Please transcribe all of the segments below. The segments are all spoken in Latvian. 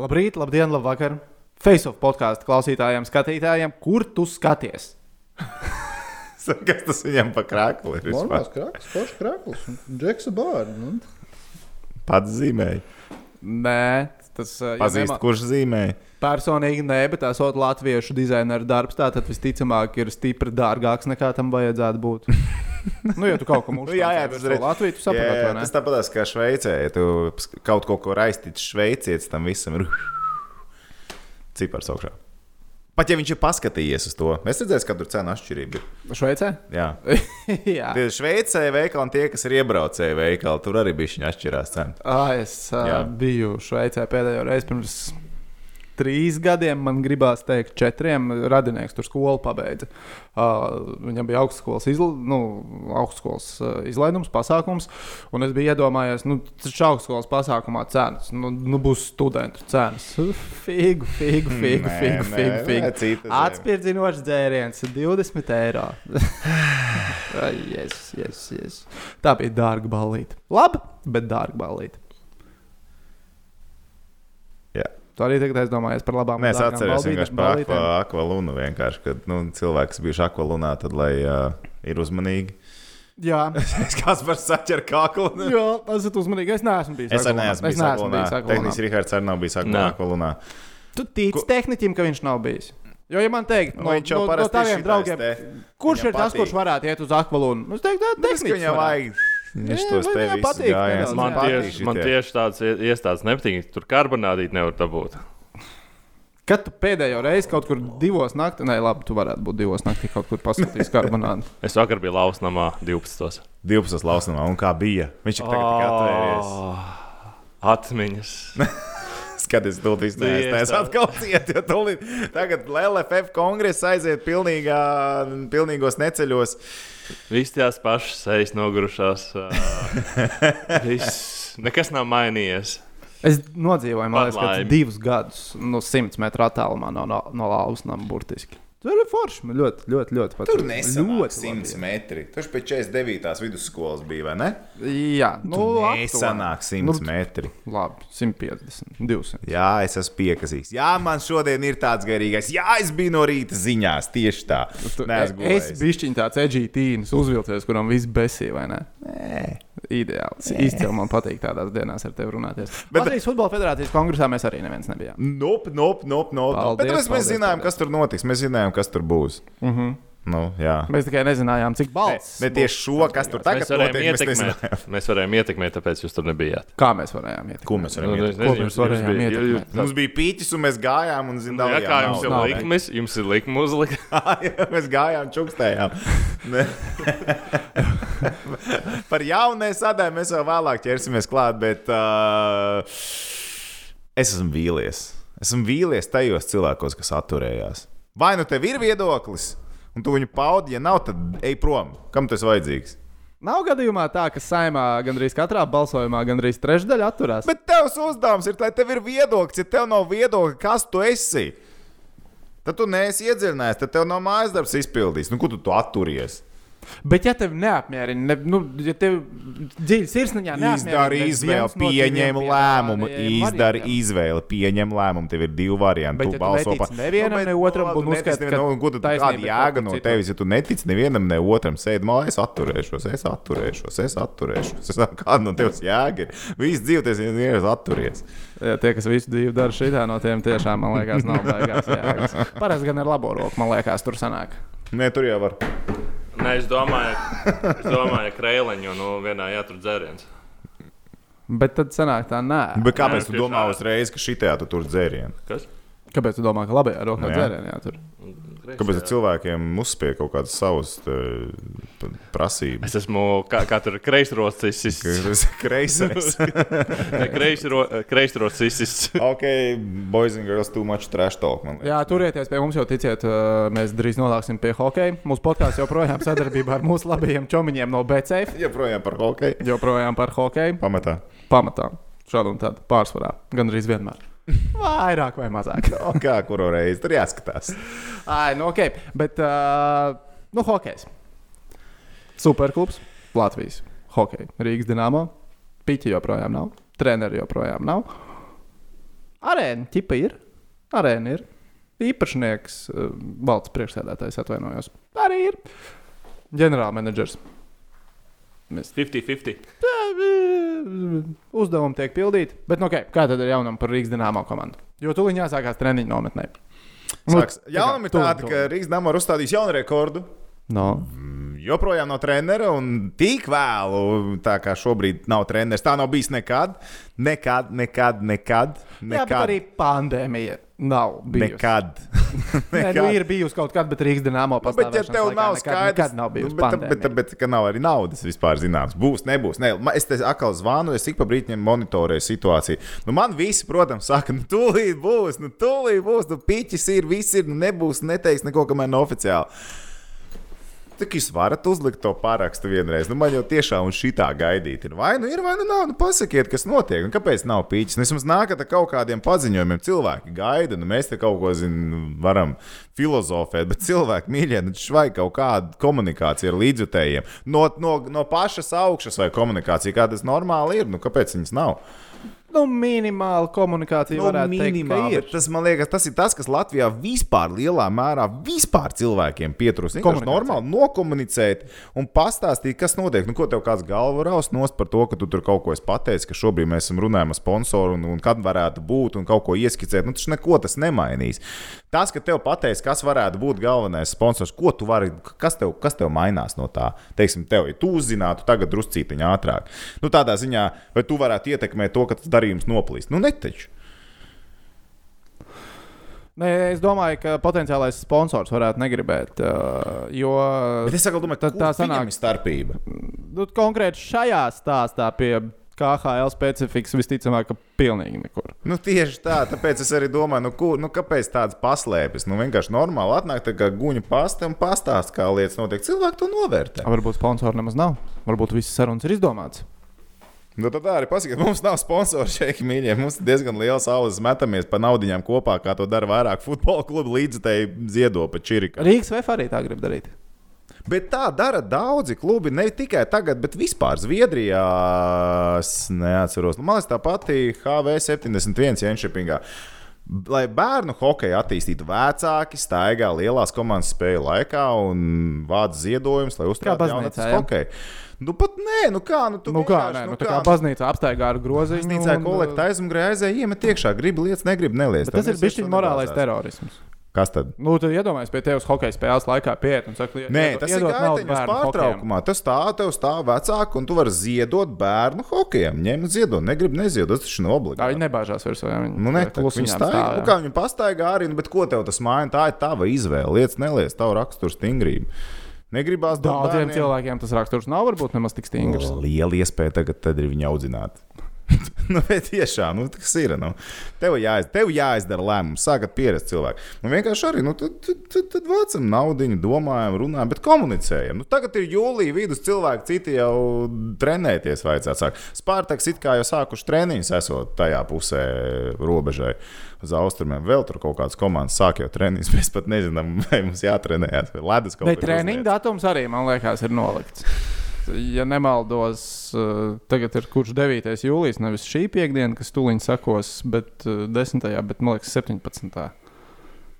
Labrīt, labdien, labvakar! Face of podkāstu klausītājiem, skatītājiem, kur tu skaties? Kas tas viņam pa krāklu ir? vispār? Normāls krāklis, foršs krāklis. Džeksa bārda. Nu. Pats zīmēja. Nē, tas uh, ja Pazīst, nemā- kurš zīmēja. Personīgi nē, bet tās otrs latviešu dizaineru darbs, tā tad visticamāk ir stipri dārgāks nekā tam vajadzētu būt. nu, ja tu kaut ko mūžā jā, jā, tas ir- Latviju, tu saproti, Jā, ne? tas tāpat kā Šveicē. Ja tu kaut ko, ko raistīts šveicietis, tam visam ir cipars augšā. Pat ja viņš ir paskatījies uz to, es redzēju, ka tur cena atšķirība ir. Šveicē? Jā. jā. Tie Šveicē veikali un tie, kas ir iebraucēji veikali, tur arī bija viņa atšķirās cena. Ah, es Jā. biju Šveicē pēdējo reizi pirms trīs gadiem. Man gribās teikt, četriem radinieks tur skolu pabeidza. Uh, viņam bija augstskolas, izla, nu, augstskolas uh, izlaidums, pasākums. Un es biju iedomājies, nu, tas ir augstskolas pasākumā cenas. Nu, nu būs studentu cenas. Figu, figu, figu, Nē, figu, nē, figu. figu. zeme. Atspirdzinošs dzēriens, 20 eiro. Yes, yes, yes. Tā bija dārga balīta. Labi, bet dārga balīta. Jā. Tu arī tagad aizdomājies par labām Mēs dārgām atceramies vienkārši par akva, akvalunu. Vienkārši, kad nu, cilvēki, kas bijuši akvalunā, tad lai uh, ir uzmanīgi. Jā, kāds var saķert kaklu. jā esat uzmanīgi. Es neesmu bijis. Es arī neesmu bijis Es neesmu bijis. Tehniski Rihards arī nav bijis akvalunā. Tu tici Ko- tehniķim, ka viņš nav bijis. Jo, ja man teikt, Nu, no, viņš jau no, no parasti ir taviem draugiem, te. kurš ir tas, patīk. kurš varētu iet uz akvalunu? Nu, Es teiktu, tā Tas, ka Viņš gājienus. nedaudz, Man tieši, man tieši tāds ie- iestādes nepatīk. Tur karbonādīt nevar dabūt. Kad tu pēdējo reizi kaut kur divos naktī, nē, labi, tu varētu būt divos naktī kaut kur paskatījis karbonādu. Es vakar biju lausnamā 12. 12. lausnamā, un kā bija? Viņš ir tagad tikai atvērties. Oh, Atmiņas. Skaties, tu to Es tā. atkal cietu, jo tūlīt tagad LFF kongress aiziet pilnīgā, pilnīgos neceļos. Visas tās pašas sejas nogurušās. Viss. Nekas nav mainījies. Es nodzīvoju, man liekas, divus gadus no 100 metru attālumā no, no, no Lausnām burtiski. Tur ir forši. Man ļoti, ļoti, ļoti patīk. Tur nesanāk ļoti 100 labi. metri. Tur pēc 49. vidusskolas bija, vai ne? Jā, nu, nesanāk 100 Nu, metri. Labi, 150, 200. Jā, es esmu piekasījis. Jā, man šodien ir tāds garīgais. Jā, es biju no rīta ziņās. Tieši tā. Tu- Neesmu Es biju tāds edžītīns, uzvilcies, kuram viss besīja, vai ne? Nē. Ideāls. Izcili man patīk tādās dienās ar tevi runāties. Bet- Latvijas Futbola Federācijas kongresā mēs arī neviens nebijām. Nop, nop, nop, nop. Paldies, Bet mēs, mēs paldies, zinājām, paldies. kas tur notiks. Mēs zinājām, kas tur būs. Uh -huh. Nu, jā. Mēs tikai nezinājām, cik Ne, balsts. ne tieši šo, kas tur tagad Mēs varējām notiek. Mēs ietekmēt. nezinājām. Mēs varējām ietekmēt, tāpēc jūs tur nebijāt. Kā mēs varējām iet? Ko mēs varam Nu, ietekmēt? nezinu, mēs varējām bija- ietekmēt? jūs- Mums bija pīķis, un mēs gājām un Nu, zinām, Jā, kā jums ir likmes, jums ir likme uzlikt. mēs gājām, čukstējām. Ne. Par jaunajiem sadēm mēs vēl vēlāk ķersimies klāt, bet uh, es esmu vīlies. Esmu vīlies tajos cilvēkos, kas atturējās. Vai nu tev ir viedoklis, un tu viņu paudi, ja nav, tad ej prom. Kam tas vajadzīgs? Nav gadījumā tā, ka saimā gandrīz katrā balsojumā gandrīz trešdaļa atturās. Bet tavs uzdevums ir, lai tev ir viedoklis. Ja tev nav viedokļa, kas tu esi, tad tu neesi iedziļinājies, tad tev nav mājas darbs izpildīts. Nu, kur tu, tu atturies? Bet, ja tev neapmierina, ne, nu, ja tev dziļi sirsniņā neviens izvēli, pieņem lēmumu. variantiem. izvēli, pieņem lēmumu. Tev ir divi varianti. Bet, tu ja balso netici nevienam, ne otram, un uzskati, ka nu, tad taisnība kāda ir jēga no tevis, ja tu netici nevienam, ne otram, sēdi malā, es atturēšos, es atturēšos, es atturēšos. Es Kāda no tevis jēga ir? Viss dzīvoties, ja vienreiz atturies. Jā, tie, kas visu dzīvi dara šitā, no tiem tiešām, man liekas, nav baigās. jēgas. Parasti gan ar labo roku, man liekas, tur sanāk. Nē, tur jau var. Nē, es domāju, es domāju ka krēleņu nu, vienā jātur dzēriens. Bet tad sanāk tā, nē. Bet kāpēc Nē, tu domā uzreiz, ka šitā tu tur dzērienu? Kas? Kāpēc tu domā, ka labajā rokā Nu jā. dzērienā jātur? Kāpēc cilvēkiem uzspiež kaut kādas savas prasības? Es esmu kā, kā tur kreisrocis. Tas ir kreisais. Kreisrocis. ok, boys and girls, too much trash talk. Jā, turieties pie mums, jau ticiet, uh, mēs drīz nonāksim pie hokeja. Mūsu podkāsts joprojām sadarbībā ar mūsu labajiem čomiņiem no BCF. Joprojām par hokeju. Joprojām par hokeju. Pamatā. Pamatā. Šādu un tādu pārsvarā. Gan arī vienmēr. Vairāk vai mazāk. O, kā kuru reizi tur jāskatās? Ai, nu ok. Bet, uh, nu, hokejs. Superklubs. Latvijas. Hokeja. Rīgas dīnāmo. Piķi joprojām nav. Treneri joprojām nav. Arēna ķipa ir. Arēna ir. Īpašnieks, uh, valsts priekšsēdētājs atvainojos. Arī ir. Ģenerālmenedžers. Mēs 50-50. uzdevumi tiek pildīti. Bet, nu, okay, kā tad ir jaunam par Rīgas dīnāmo komandu? Jo tuliņā sākās treniņu nometnē. Sāks, Nu, jaunam ir tāda, ka. Rīgas Dāmas ir uzstādījis jaunu rekordu. No. Joprojām nav trenera un tik vēlu, tā kā šobrīd nav treneris. Tā nav bijis nekad. Nekad, nekad, nekad. Jā, nekad arī pandēmija nav bijusi. Nekad. Nē, nu, ir bijusi kaut kāda, bet Rīgas dīnāmo Nu, bet, ja tev nav skaidrs, nekad nav bijusi. nu, bet, bet, bet, bet, ka nav arī naudas vispār zināms. Būs, nebūs. Nē, es te atkal zvanu, es ik pa brīdim monitorēju situāciju. Nu, man visi, protams, saka, nu, tūlīt būs, nu, tūlīt būs, nu, piķis ir, viss ir, nu, nebūs, neteiks neko, kamēr nav oficiāli. Tik jūs varat uzlikt to parakstu vienreiz. Nu, man jau tiešām un šitā gaidīt ir. Vai nu ir, vai nu nav. Nu, pasakiet, kas notiek. Un kāpēc nav pīķis? Nu, vismaz nākat ar kaut kādiem paziņojumiem. Cilvēki gaida, nu, mēs te kaut ko zinām, varam filozofēt, bet cilvēki mīļie, nu, švai kaut kāda komunikācija ar līdzjutējiem. No, no, no pašas augšas vai komunikācija, kā tas normāli ir, nu, kāpēc viņas nav? Nu, minimāla komunikācija Nu, varētu teikt, minimāli, ir. bet Tas, man liekas, tas ir tas, kas Latvijā vispār lielā mērā vispār cilvēkiem pietrūkst. Vienkārši normāli nokomunicēt un pastāstīt, kas notiek. Nu, ko tev kāds galva raust nost par to, ka tu tur kaut ko esi pateicis, ka šobrīd mēs runājuši ar sponsoru un, un kad varētu būt un kaut ko ieskicēt. Nu, tas neko tas nemainīs. Tas, ka tev pateiks, kas varētu būt galvenais sponsors, ko tu vari, kas tev, kas tev mainās no tā. Teiksim, tev, ja tu uzzinātu tagad druscītiņā ātrāk. Nu, tādā ziņā, vai tu varētu ietekmēt to, ka tas darījums noplīst. Nu, netaču. Nē, es domāju, ka potenciālais sponsors varētu negribēt. Uh, jo Bet es saku, domāju, Tad ka tā tā sanāk- ir starpība. nu, konkrēti šajā stāstā pie KHL specifikas visticamāk, ka pilnīgi nekur. Nu, tieši tā, tāpēc es arī domāju, nu, kur, nu, kāpēc tādas paslēpes. Nu, vienkārši normāli atnāk tā kā guņa pasta un pastāst, kā lietas notiek. Cilvēki to novērtē. Varbūt sponsoru nemaz nav. Varbūt visas sarunas ir izdomātas. Nu, tad arī pasakiet, mums nav sponsori šeit, mīļie. Mums ir diezgan liels saules, metamies pa naudiņām kopā, kā to dara vairāk futbola klubu līdzekļi, ziedo pa čirika. Rīgas VF arī tā grib darīt. Bet tā dara daudzi klubi, ne tikai tagad, bet vispār Zviedrijā. Es neatceros, nu, man liekas, tā pati HV71 Jenšepingā. Lai bērnu hokeju attīstītu vecāki, staigā lielās komandas spēļu laikā un vāc ziedojumus, lai uzturētu jaunatnes ja? hokeju. Nu, pat nē, nu kā, nu, tu Nu, kā, nē, nu, nu, tā kā baznīca apsteigā ar groziņu. Baznīcā un, kolekta aizmugurē aizēja, iemet iekšā, grib lietas, negrib neliest. Bet tas ir bijis to morālais terorisms. Kas tad? Nu, tad iedomājieties, pie tevis hokeja spēles laikā pieiet un saka, Nē, tas ir gaiteņos bērnu hokejam. pārtraukumā. Tas stāv, tev stāv vecāki, un tu vari ziedot bērnu hokejam. Ņem ziedot, negrib neziedot, tas taču nav Tā obligāti. viņi nebāžās vairs. vai Viņi Nu, ne, tā tā klusiņām viņi stāv, nu, kā viņi pastaigā arī, nu, bet ko tev tas maina? Tā ir tava izvēle. Lietas neliec, tavu raksturu stingrību. Negribās Daudziem cilvēkiem tas raksturs nav varbūt nemaz tik stingrs. Liela iespēja tagad tad ir viņu audzināt. nu, bet tiešām, nu, tas ir. Nu. Tev, jāiz, tev jāizdara lēmums, sākat pierast cilvēku. Nu, vienkārši arī, nu, tad, tad, tad, tad vācam naudu, domājam, runājam, bet komunicējam. Nu, tagad ir jūlija vidus, cilvēki citi jau trenēties vajadzētu sākt. Spārtaks it kā jau sākuši treniņus, esot tajā pusē robežai. Uz austrumiem vēl tur kaut kādas komandas sāk jau treniņus. Mēs pat nezinām, vai mums jātrenējas, vai ledus kaut Ne, kur treniņa uzliet. datums arī, man liekas, ir nolikts. Ja nemaldos, eh, tagad ir kurš 9. jūlijas, nevis šī piekdiena, kas tūlīt sakos, bet eh, 10. bet man liekas 17.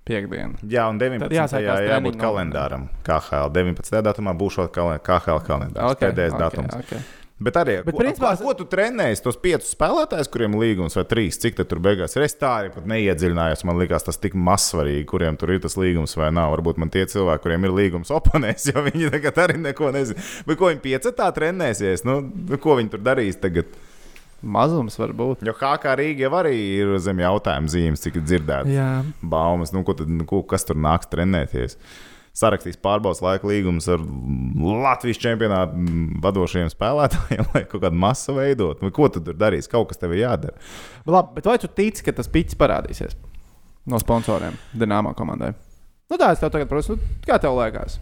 piekdiena. Jā, un 19. Tad jāsākās jābūt treniņu kalendāram. KHL 19. datumā būs KHL kalendārs. Okay, pēdējais okay, datums. Okay. Bet arī, Bet ko, principā- ar ko tu trenējies? Tos piecus spēlētājus, kuriem ir līgums, vai trīs, cik tad tur beigās ir? Es tā arī pat neiedziļinājos. Man liekas, tas tik mazsvarīgi, kuriem tur ir tas līgums vai nav. Varbūt man tie cilvēki, kuriem ir līgums, oponēs, jo viņi tagad arī neko nezina. Bet ko viņi piecetā trenēsies? Nu, nu, ko viņi tur darīs tagad? Mazums var būt. Jo HK Rīga jau arī ir zem jautājuma zīmes, cik dzirdēts. Jā. baumas, nu, ko tad, nu, ko, kas tur nāks trenēties. Sarakstīs pārbaudas laika līgumus ar Latvijas čempionātu mm, vadošajiem spēlētājiem, lai kaut kādu masu veidot. Vai ko tu tur darīsi? Kaut kas tev ir jādara. Labi, bet vai tu tici, ka tas pits parādīsies no sponsoriem Dienāmā komandai? Nu, tā es tev tagad prasu, nu, kā tev liekas?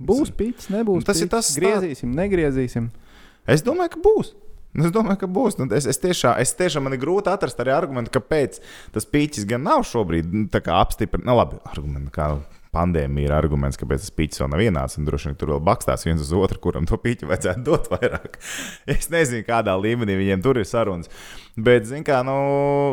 Būs pits, nebūs. Nu, tas ir pits? tas stā- Griezīsim, negriezīsim. Es domāju, ka būs. Nu, Es domāju, ka būs. Nu, Es, es, tiešām, es tiešām man ir grūti atrast arī argumentu, kāpēc tas pīķis gan nav šobrīd nu, apstiprināts. Nu, labi, argumenti, kā pandēmija ir arguments, kāpēc tas pīķis vēl nav. Un droši vien tur vēl bakstās viens uz otru, kuram to pīķi vajadzētu dot vairāk. Es nezinu, kādā līmenī viņiem tur ir sarunas. Bet, zin kā, nu,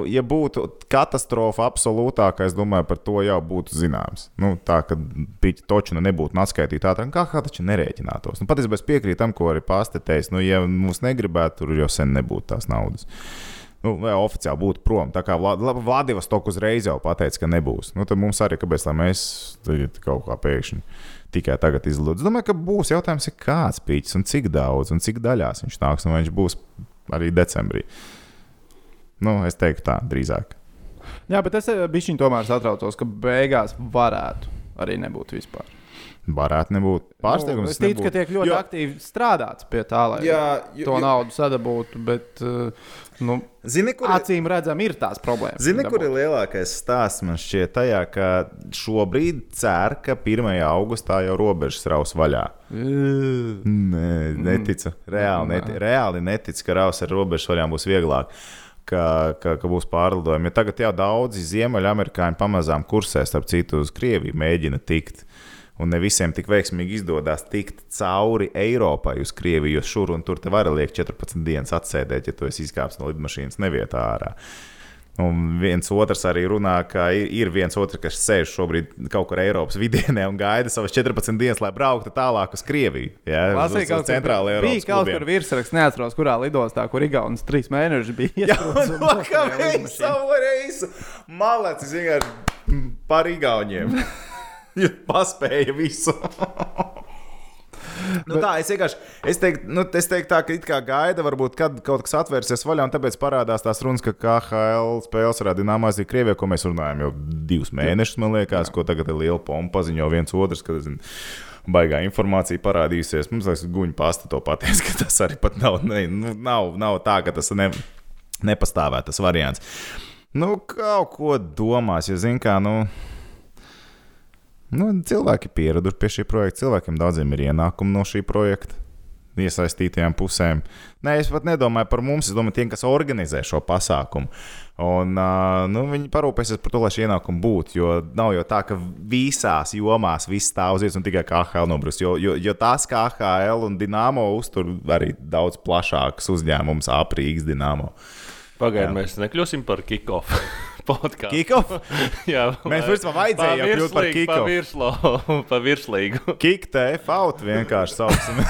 ja būtu katastrofa absolūtākā, es domāju, par to jau būtu zināms. Nu, tā, ka pīķi točina nebūtu atskaitīta tā, kā kā taču nerēķinātos. Nu, patiesībā es piekrītu tam, ko arī pastetējis. Nu, ja mums negribētu, tur jau sen nebūtu tās naudas nu, oficiāli būtu prom. Tā kā Vladivostok uzreiz jau pateica, ka nebūs. Nu, tad mums arī kāpēc mēs tagad kaut kā pēkšņi tikai tagad izlūdzu. Es domāju, ka būs jautājums, ir kāds pīķis un cik daudz un cik daļās viņš nāks, un vai viņš būs arī decembrī. Nu, es teiktu tā drīzāk. Jā, bet es bišķiņ tomēr satraucos, ka beigās varētu arī nebūt vispār. Varētu nebūt pārsteigums. Nu, es ticu, ka tiek ļoti jo... aktīvi strādāts pie tā, lai jā, jo, to jo... naudu sadabūtu, bet uh, nu, Zini, kur acīm redzam, ir tās problēmas. Zini, kur ir lielākais stāsts man šķiet tajā, ka šobrīd cer, ka 1. augustā jau robežas raus vaļā. Nē, neticu. Reāli, neti, reāli neticu, ka raus ar robežas vaļām būs vieglāk. Ka, ka, ka būs pārlidojumi. Ja tagad jau daudzi ziemeļamerikāņi pamazām kursē, starp citu, uz Krieviju mēģina tikt un ne visiem tik veiksmīgi izdodas tikt cauri Eiropai uz Krieviju, jo šur un tur te var liekt 14 dienas atsēdēt, ja tu esi izkāpis no lidmašīnas nevietā ārā. Un viens otrs arī runā, ka ir viens otrs, kas sēž šobrīd kaut kur Eiropas vidienē un gaida savas 14 dienas, lai brauktu tālāk uz Krieviju. Jā, tas ir kaut centrālajā Eiropā. Bija kaut kur virsraksts, neatceros, kurā lidostā, kur Igaunis trīs mēnešus bija. Jā, kā viņš savu reisu malēcis vienkārši par Igauniem. paspēja visu. Nu, Bet... Tā, es vienkārši es teiktu, nu, es teiktu tā, ka it kā gaida, varbūt, kad kaut kas atvērsies vaļā, un tāpēc parādās tās runas, ka KHL spēles ar Dienāmāziju Krievijā, ko mēs runājam jau divus mēnešus, man liekas, Jā. ko tagad ir liela pompa, paziņo viens otrs, ka, zin, baigā informācija parādījusies. Mums liekas, guņa pasta to pateiks, ka tas arī pat nav, ne, nu, nav, nav tā, ka tas ne, nepastāvē tas variants. Nu, kaut ko domās, jo, zin kā, nu. Nu, cilvēki pieraduši pie šī projekta. Cilvēkiem daudziem ir ienākumi no šī projekta. Iesaistītajām pusēm. Nē, es pat nedomāju par mums, es domāju par tiem, kas organizē šo pasākumu. Un, uh, nu, viņi parūpēsies par to, lai šie ienākumi būtu. Jo nav jau tā, ka visās jomās viss stāv uz vietas un tikai KHL nobrūs. Jo, jo, jo tās KHL un Dienāmo uztur arī daudz plašāks uzņēmums, aprīks Dienāmo. Pagaidiet, mēs nekļūsim par kick-off. podkāstu. Kikof? Jā, mēs principā vajadzēja kļūt par kikof. Pa, virslo, pa virslīgu. Kik TF out vienkārši saucam.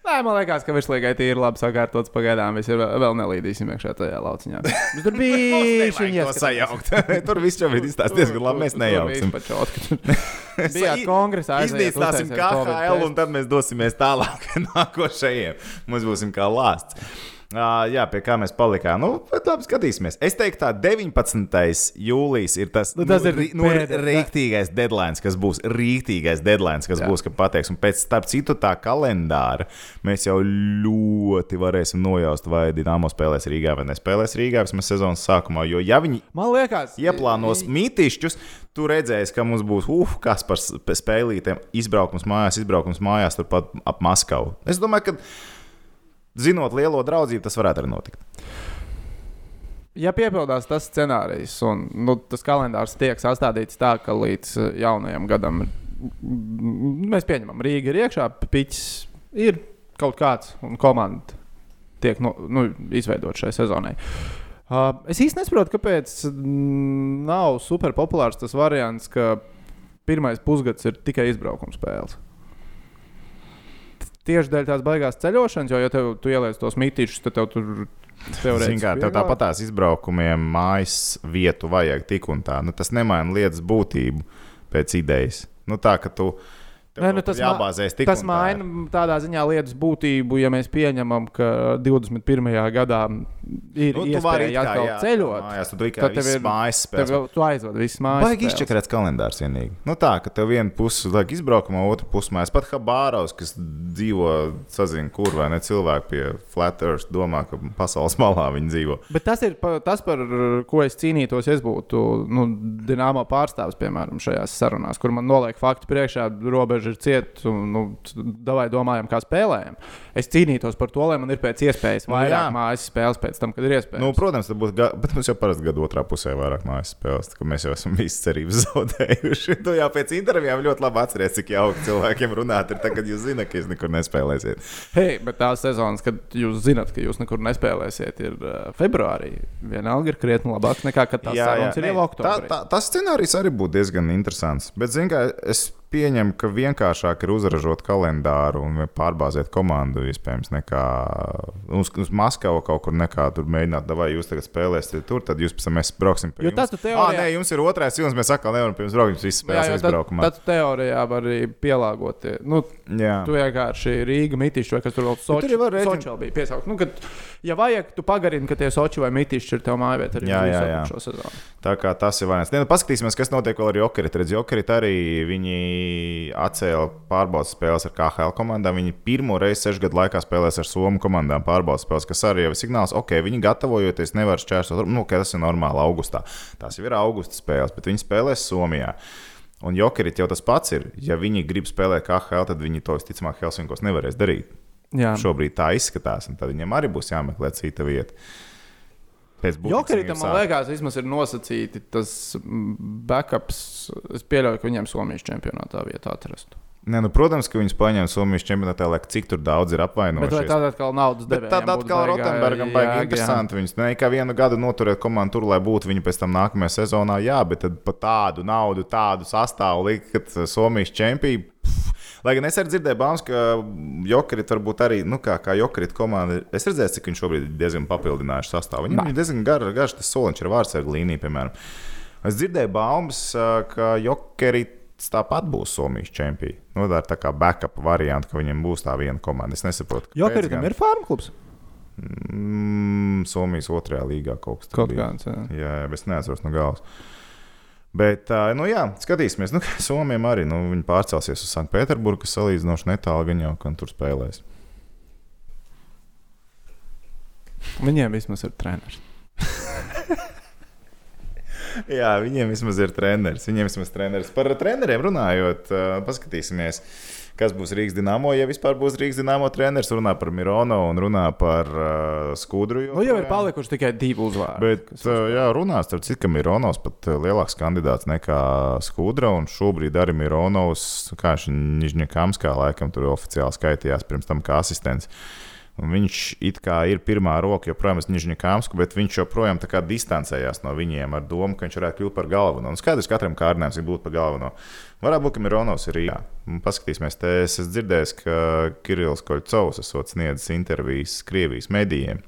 Nē, man liekas, ka virslīgai tie ir labi sakārtots. Pagaidām mēs vēl nelīdīsim iekšā tajā lauciņā. Bet tur bija šī sajaukt. tur viss jau ir izstāstīts diezgan labi. Mēs nejauksim. Bija kongresā. Iznīcināsim KHL un tad mēs dosimies tālāk nākošajiem. Mums būsim kā lāsts. Uh, jā, pie kā mēs palikām. Nu, labi, skatīsimies. Es teiktu, tā 19. jūlijas ir tas, nu, tas nu, ir nu, rīktīgais deadline, kas būs rīktīgais deadline, kas jā. būs, ka pateiks. Un pēc starp citu tā kalendāra mēs jau ļoti varēsim nojaust, vai Dienāmo spēlēs Rīgā vai nespēlēs Rīgā vismaz sezonas sākumā. Jo, ja viņi liekas, ieplānos mītīšķus, tu redzēsi, ka mums būs uf, kas par spēlītēm izbraukums mājās, izbraukums mājās turpat ap Maskavu. Es domāju, ka zinot lielo draudzību, tas varētu arī notikt. Ja piepildās tas scenārijs, un nu, tas kalendārs tiek sastādīts tā, ka līdz uh, jaunajam gadam mēs pieņemam, Rīga ir iekšā, piķis ir kaut kāds, un komanda tiek no, nu, izveidot šai sezonai. Uh, es īsti nesaprotu, kāpēc nav super populārs tas variants, ka pirmais pusgads ir tikai izbraukuma spēles tieši dēļ tās baigās ceļošanas, jo, ja tev, tu ieliec tos mītīšus, tad tev tur Ziniet, kā tev tāpat tās izbraukumiem mājas vietu vajag tik un tā. Nu, tas nemaina lietas būtību pēc idejas. Nu, tā ka tu Nē, nu, tas jābāzēs tik tas maina tā tādā ziņā lietas būtību, ja mēs pieņemam, ka 21. gadā ir nu, iespēja atkal jā, ceļot. Mājās, tu tikai tev ir mājas spēles. Tev, tu aizved visas mājas. Vajag izčakarēt kalendārs vienīgi. Nu tā, ka tev viena puse liek izbraukumā, otra puse mājas. Pat Habāraus, kas dzīvo, sazina, kur vai ne cilvēki pie Flat Earth, domā, ka pasaules malā viņi dzīvo. Bet tas ir pa, tas, par ko es cīnītos, ja es būtu nu, Dienāmo pārstāvis, piemēram, šajās sarunās, kur man noliek faktu priekšā robežu robeža ir cieta, un nu, davai domājam, kā spēlējam. Es cīnītos par to, lai man ir pēc iespējas Nu, vairāk jā. mājas spēles pēc tam, kad ir iespējams. Nu, protams, tas būs. ga- Bet mums jau parasti gada otrā pusē vairāk mājas spēles. tā ka Mēs jau esam visas cerības zaudējuši. Tu jau pēc intervijām ļoti labi atceries, cik jauki cilvēkiem runāt. Ir tagad jūs zināt, ka jūs nekur nespēlēsiet. Hei, bet tās sezonas, kad jūs zināt, ka jūs nekur nespēlēsiet, ir uh, februārī. Vienalga ir krietni labāk nekā kad tās sarunas ir jau tā, oktobrī. tā, tas scenārijs arī būtu diezgan interesants. Bet, zināmā mērā, es pieņemu, ka vienkāršāk ir uzražot kalendāru un pārbāzēt komandu, iespējams, nekā uz, uz Maskavu kaut kur nekā tur mēģināt, vai jūs tagad spēlēsiet tur, tad jūs pēc tam mēs brauksim pie Jo jums. teorijā- nē, jums ir otrais vilnis, mēs atkal nevaram visas Jā, spēles jau izbraukumā. tad, tad teorijā var arī pielāgot. Nu, Jā. tu vienkārši Rīga mitišķi vai kas tur vēl tur jau var Soči, rēķin- Soči vēl bija piesaukt. Nu, kad, ja vajag, tu pagarini, ka tie Soči vai mitišķi ir tev mājvieta arī Jā, visu jā, jā. šo sezonu. Tā kā tas ir vainīgs. Nu, paskatīsimies, kas notiek vēl ar Jokeru. Redz, Jokerit arī viņi atcēla pārbaudas spēles ar KHL komandām. Viņi pirmo reizi sešu gadu laikā spēlēs ar Somu komandām pārbaudas spēles, kas arī ir signāls, ok, viņi gatavojoties, nevar šķērsot, nu, ka tas ir normāli augustā. Tās jau ir augusta spēles, bet viņi spēlēs Somijā. Un Jokerit jau tas pats ir. Ja viņi grib spēlēt KHL, tad viņi to visticamāk Helsinkos nevarēs darīt. Jā, Šobrīd tā izskatās, un tad viņiem arī būs jāmeklē cita vieta. Viņi man liekas, vismaz ir nosacīti tas mm, backups. Es pieļauju, ka viņiem Somijas čempionātā vietā atrastu. Nē, nu, protams, ka viņus paņem Somijas čempionātā, lai cik tur daudz ir Bet vai apvainojušies. tādā atkal naudas Bet devējiem tad atkal Rotenbergam baigi interesanti. Viņus ne kā vienu gadu noturēt komandu tur, lai būtu viņi pēc tam nākamajā sezonā. Jā, bet tad par tādu naudu, tādu sastāvu likt, ka Somijas čempioni. Lai gan es arī dzirdēju, bāmas, ka Jokerit varbūt arī, nu, kā, kā Jokerit komanda, es redzēju, cik viņš šobrīd ir diezgan papildinājuši sastāvu. Viņam ir diezgan gar, garš tas soliņš ar vārdsargu līniju, piemēram. Es dzirdēju baumas, ā, ka Jokerit tāpat būs Somijas čempioni. Nu, tā ir tā kā backup variants, ka viņiem būs tā viena komanda. Es nesaprotu, kāpēc Jokeritam gan. ir farm klubs. Mm, Somijas otrajā līgā kaut kas Kaut bija. kāds. Jā, jā, bet es neatceros no galvas. Bet, nu jā, skatīsimies. Nu, Somijam arī nu, viņi pārcelsies uz Sanktpēterburgu, kas salīdzinoši netālu gan jau, kan tur spēlēs. Viņiem vismaz ir treneris. Jā, viņiem vismaz ir treneris. Viņiem vismaz treneris. Par treneriem runājot, paskatīsimies, kas būs Rīgas dīnāmo. Ja vispār būs Rīgas dīnāmo treneris, runā par Mirono un runā par uh, Skudru. Nu, jau ir palikuši tikai divi uzvārdi. Bet, uh, jā, runās, starp citu, ka Mironovs pat uh, lielāks kandidāts nekā Skudra. Un šobrīd arī Mironovs, kā viņš Nižņakamskā laikam tur oficiāli skaitījās pirms tam kā asistents. Un viņš it kā ir pirmā roka joprojām uz Nižņakamsku, bet viņš joprojām tā kā distancējās no viņiem ar domu, ka viņš varētu kļūt par galveno. Un skaidrs, ka katram kārdinājums ir būt par galveno. Varētu būt, ka Mironovs ir Rīgā. Paskatīsimies, te es esmu dzirdējis, ka Kirillis Koļcovs esot sniedzis intervijas Krievijas medijiem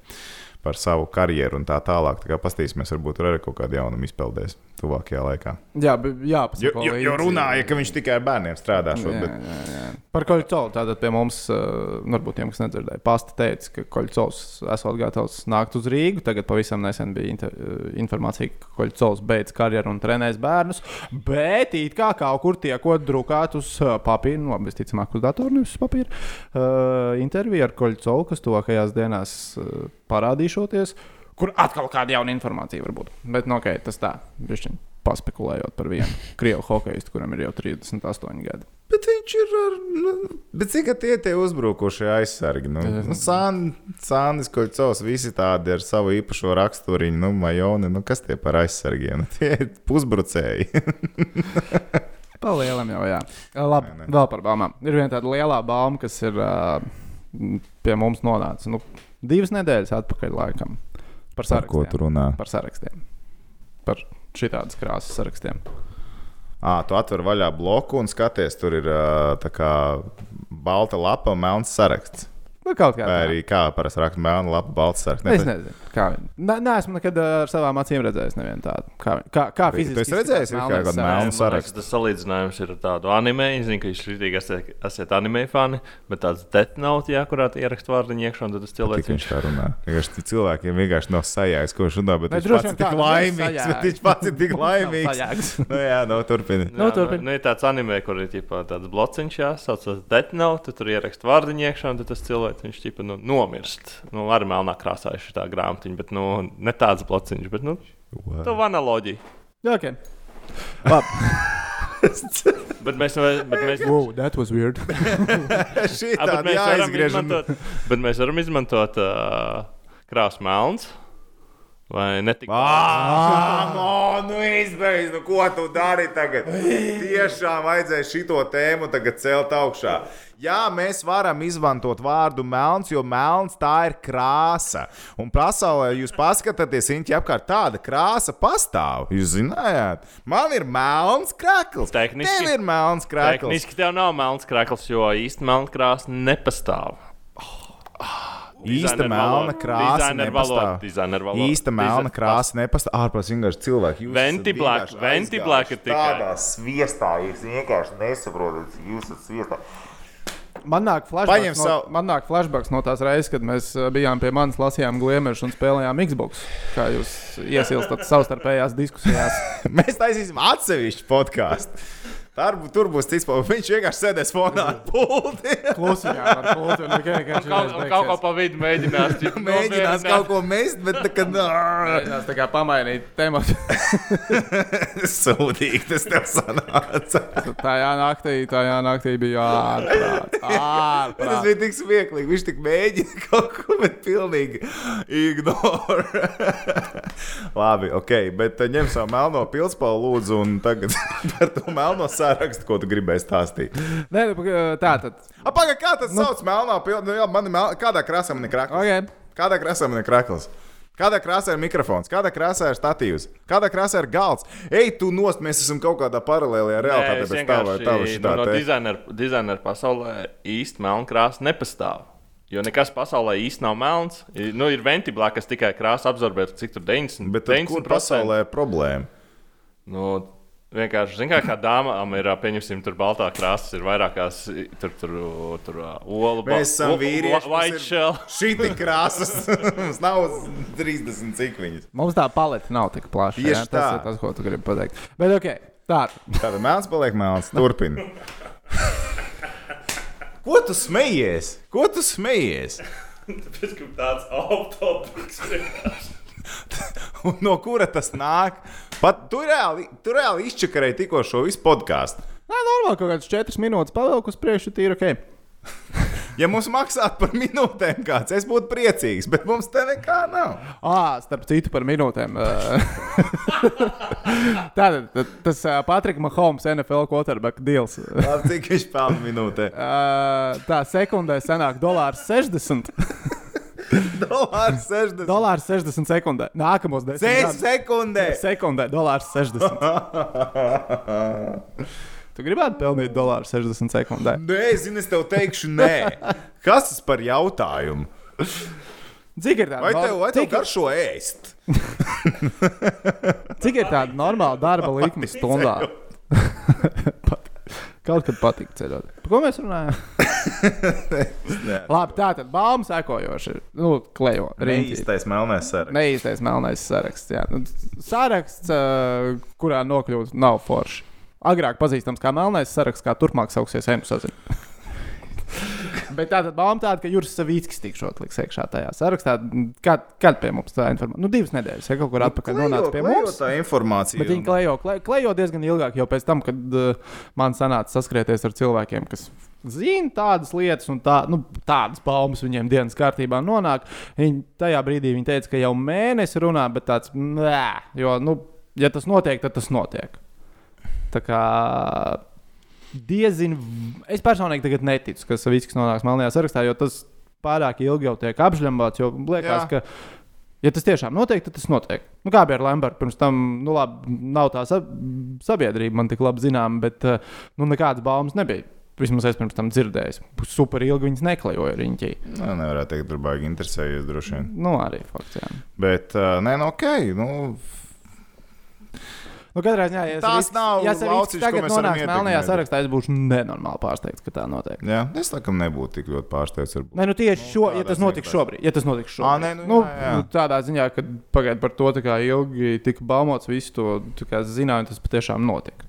par savu karjeru un tā tālāk. Tā kā paskatīsimies, varbūt tur arī kaut kāda jaunuma izpeldēs tuvākajā laikā. Jā, bet jā, Jo, jo, jo runāja, ka viņš tikai ar bērniem strādā Jā, šobrīd. jā, jā. Par Koļcovu. Tātad pie mums, uh, varbūt tiem, kas nedzirdēja, pasta teica, ka Koļcovs esot gatavs nākt uz Rīgu. Tagad pavisam nesen bija uh, informācija, ka Koļcovs beidz karjeru un trenēs bērnus. Bet it kā kaut kur tiekot drukāt uz uh, papīra, nu, visticamāk, uz datora, nevis uz papīra. Uh, intervija ar Koļcovu, kas tuvākajās dienās uh, parādīšoties, kur atkal kāda jauna informācija var būt. Bet, nu, ok, tas tā, bišķiņ. Paspekulējot par vienu krievu hokeistu, kuram ir jau 38 gadi. Bet viņš ir ar. Nu, bet cik tie tie uzbrukošie aizsargi? Nu, nu, Sān- Sānis Koļcovs, visi tādi ar savu īpašo raksturiņu, nu, majoni, nu, kas tie par aizsargiem? Nu, tie ir pusbrucēji. Palielam jau, jā. Labi, Nē, nē. vēl par baumām. Ir viena tāda liela bauma, kas ir uh, pie mums nonāca nu, divas nedēļas atpakaļ laikam. Par Par ko tu runā? Par sarakstiem. Par šitādas krāsas sarakstiem. À, tu atver vaļā bloku un skaties, tur ir tā kā balta lapa melns saraksts. Nu, kaut kā Vai tā. arī kā parasti raksta melna lapa, balts saraksts. Es nezinu, kā viņi. Ne, neesmu nekad ar savām acīm redzējis nevienu tādu. Kā, kā, kā fiziski. ir izskatās kā melnais kāda melna saraksts. tas salīdzinājums ir ar tādu anime. Es zinu, ka jūs rītīgi esat, esat anime fani, bet tāds Note, jā, kurā ierakst vārdiņu iekšā, un tad tas cilvēks viņš tā runā. Vienkārši cilvēkiem vienkārši nav sajēgas, ko viņš runā, bet viņš pats ir tik nu, laimīgs. Viņš pats ir tik Nav laimīgs. Nu, jā, no turpini. Nu, Jā, turpini. nu, ir tāds anime, kur ir tāds blociņš, jā, Note, tu tur ierakst vārdiņu iekšā, un tad tas cilvēks, viņš ķipa, nu, nomirst. Nu, arī melnā krāsā ir šī tā grāmatiņa, bet, nu, ne tāds blociņš, bet, nu, tā analoģija. Jā, ok. Bet mēs, mēs, Wow, that was weird. Šī Ah, bet tāda mēs varam jāizgriež. un- izmantot, bet mēs varam izmantot uh, krāsu melns. Vai ne tik Ah, no, nu izbeidz, nu ko tu dari tagad? Tiešām vajadzēja šito tēmu tagad celt augšā. Jā, mēs varam izmantot vārdu melns, jo melns tā ir krāsa. Un pasaulē jūs paskatāties, viņa apkārt tāda krāsa pastāv. Jūs zinājāt, man ir melns krāklis. Tehniski- Tev ir melns krāklis. Tehniski tev nav melns krāklis, jo īsti melna krāsa nepastāv. Īsta melna krāsa nepastāv. Īsta melna krāsa nepastāv. Ārpus vienkārši cilvēki. Jūs Venti esat black- vienkārši venti aizgājuši black ir tikai. Tādā sviestā jūs vienkārši nesaprotat. Jūs esat sviestā. Man nāk flashbacks no, savu- man nāk flashbacks no tās reizes, kad mēs uh, bijām pie manis, lasījām gliemežus un spēlējām Xbox. Kā jūs iesilstat savstarpējās diskusijās. Mēs taisīsim atsevišķu podkāstu. Tur, tur būs cits pats. Viņš vienkārši sēdēs fonā ar pulti. Klusiņā ar pultu un tikai Un Kaut, un kaut ko pa vidu mēģinās. ķip, Mēģinās nomierināt. kaut ko mest, bet tā kā Mēģinās tā kā pamainīt tematu. sūdīgi tas tev sanāca. Tajā naktī, tajā naktī bija ārprāt. Tas ārprāt. bija tik smieklīgi. Viņš tik mēģina kaut ko, bet pilnīgi ignore. Labi, ok, bet uh, ņem savu melno pilspālu, lūdzu, un tagad par to melno sārakstu, ko tu gribēji stāstīt. Nē, nu, tā tad. Apakaļ, kā tas nu. sauc melno pilspālu? Nu, jā, man ir mel... Kādā krāsā man ir krakls? Okay. Kādā krāsā man ir krakls? Kādā krāsā ir mikrofons, kādā krāsā ir statīvs, kādā krāsā ir galds. Ej, tu nost, mēs esam kaut kādā paralēlajā realitātē. Bez tā vai tā, vai nu, no dizaineru dizaineru pasaulē īsti melna krāsa nepastāv. Jo nekas pasaulē īsti nav melns. Nu, ir ventiblā, kas tikai krāsa absorbē, cik tur 90. Bet tad, kur 90%. pasaulē ir problēma? Nu, vienkārši, zin, kā, kā dāmām ir, pieņemsim, tur baltā krāsa, ir vairākās, tur, tur, tur ā, olu ba- Mēs esam vīrieši. White shell. Šī tik krāsas. Mums nav 30 cik viņas. Mums tā paleta nav tik plaša. Tieši jā, tas tā. ir tas, ko tu gribi pateikt. Bet, ok, tā. Tāda melns paliek melns. Turpini. Ko tu smejies? Ko tu smejies? Tāpēc, ka tāds autopiks vienkārši. No kura tas nāk? Pat tu reāli, tu reāli izčakarēji tikko šo visu podkāstu. Nē, normāli, kaut kādas 4 minūtes pavilku uz priekšu, tīri ok. Ja mums maksātu par minūtēm kāds, es būtu priecīgs, bet mums te nekā nav. Ah, starp citu, par minūtēm. Tātad tad tas uh, Patrika Mahomes NFL quarterback deals. Labi, cik viņš pelna minūtē? Uh, tā sekundē sanāk dolārs 60. Dolārs 60. Dolārs 60 sekundē. Nākamos 10 6 gadus. sekundē. Sekundē, dolārs 60. Tu gribētu pelnīt dolāru 60 sekundē. Nē, zini, es tev teikšu, nē. Kas tas par jautājumu? Cik ir tāda, Vai tev, vai tev cik, garšo ēst? cik ir tāda normāla darba likme stundā? Kaut kad patīk ceļot. Par ko mēs runājam? Labi, tā tad baumas sekojoši. Nu, klejo. riņķī. Īstais melnais saraksts. Neīstais melnais saraksts. Jā. Nu, Saraksts, kurā nokļūt, nav forši. Agrāk pazīstams kā melnais saraksts, kā turpmāk sauksies Enu sazina. Bet tā tad bauma tāda, ka Juris Savīckis tikšot liks iekšā tajā sarakstā. Kad, kad pie mums tā informācija? Nu, divas nedēļas, ja kaut kur atpakaļ nonāca pie mums. Tā informācija. Bet viņi klejo, klejo, klejo diezgan ilgāk, jau pēc tam, kad uh, man sanāca saskrieties ar cilvēkiem, kas zina tādas lietas, un tā, nu, tādas baumas viņiem dienas kārtībā nonāk. Viņi tajā brīdī viņi teica, ka jau mēnesi runā, bet tāds - nē, jo, nu, ja tas notiek, tad tas notiek. Tā kā diezinu, es personīgi tagad neticu, ka Savickis nonāks melnajā sarakstā, jo tas pārāk ilgi jau tiek apžļambāts, jo liekas, Jā. ka Ja tas tiešām notiek, tad tas notiek. Nu, kā bija ar Lambertu, pirms tam, nu, labi, nav tā sab sabiedrība man tik labi zinām, bet eh, nu, nekādas baumas nebija. Vismaz es pirms tam dzirdēju. Super ilgi viņas neklejoja riņķī. Nē, nevarētu teikt, tur baigi interesējies droši vien. Nu, arī fakts. Jā. Bet, uh, nē, nu, ok. Nu, Nu, katrā ziņā, ja Tās Savickis- nav ja lauciņš, tagad nonāks melnajā sarakstā, es būšu nenormāli pārsteigts, ka tā notiek. jā, es laikam nebūtu tik ļoti pārsteigts. varbūt. Nē, nu tieši šo, ja tas notiks šobrīd, ja tas notiks šobrīd. nē, nu, nu, jā, jā. nu, tādā ziņā, ka pagaid par to tā kā ilgi tika baumots, visu to zināju, tas patiešām notika.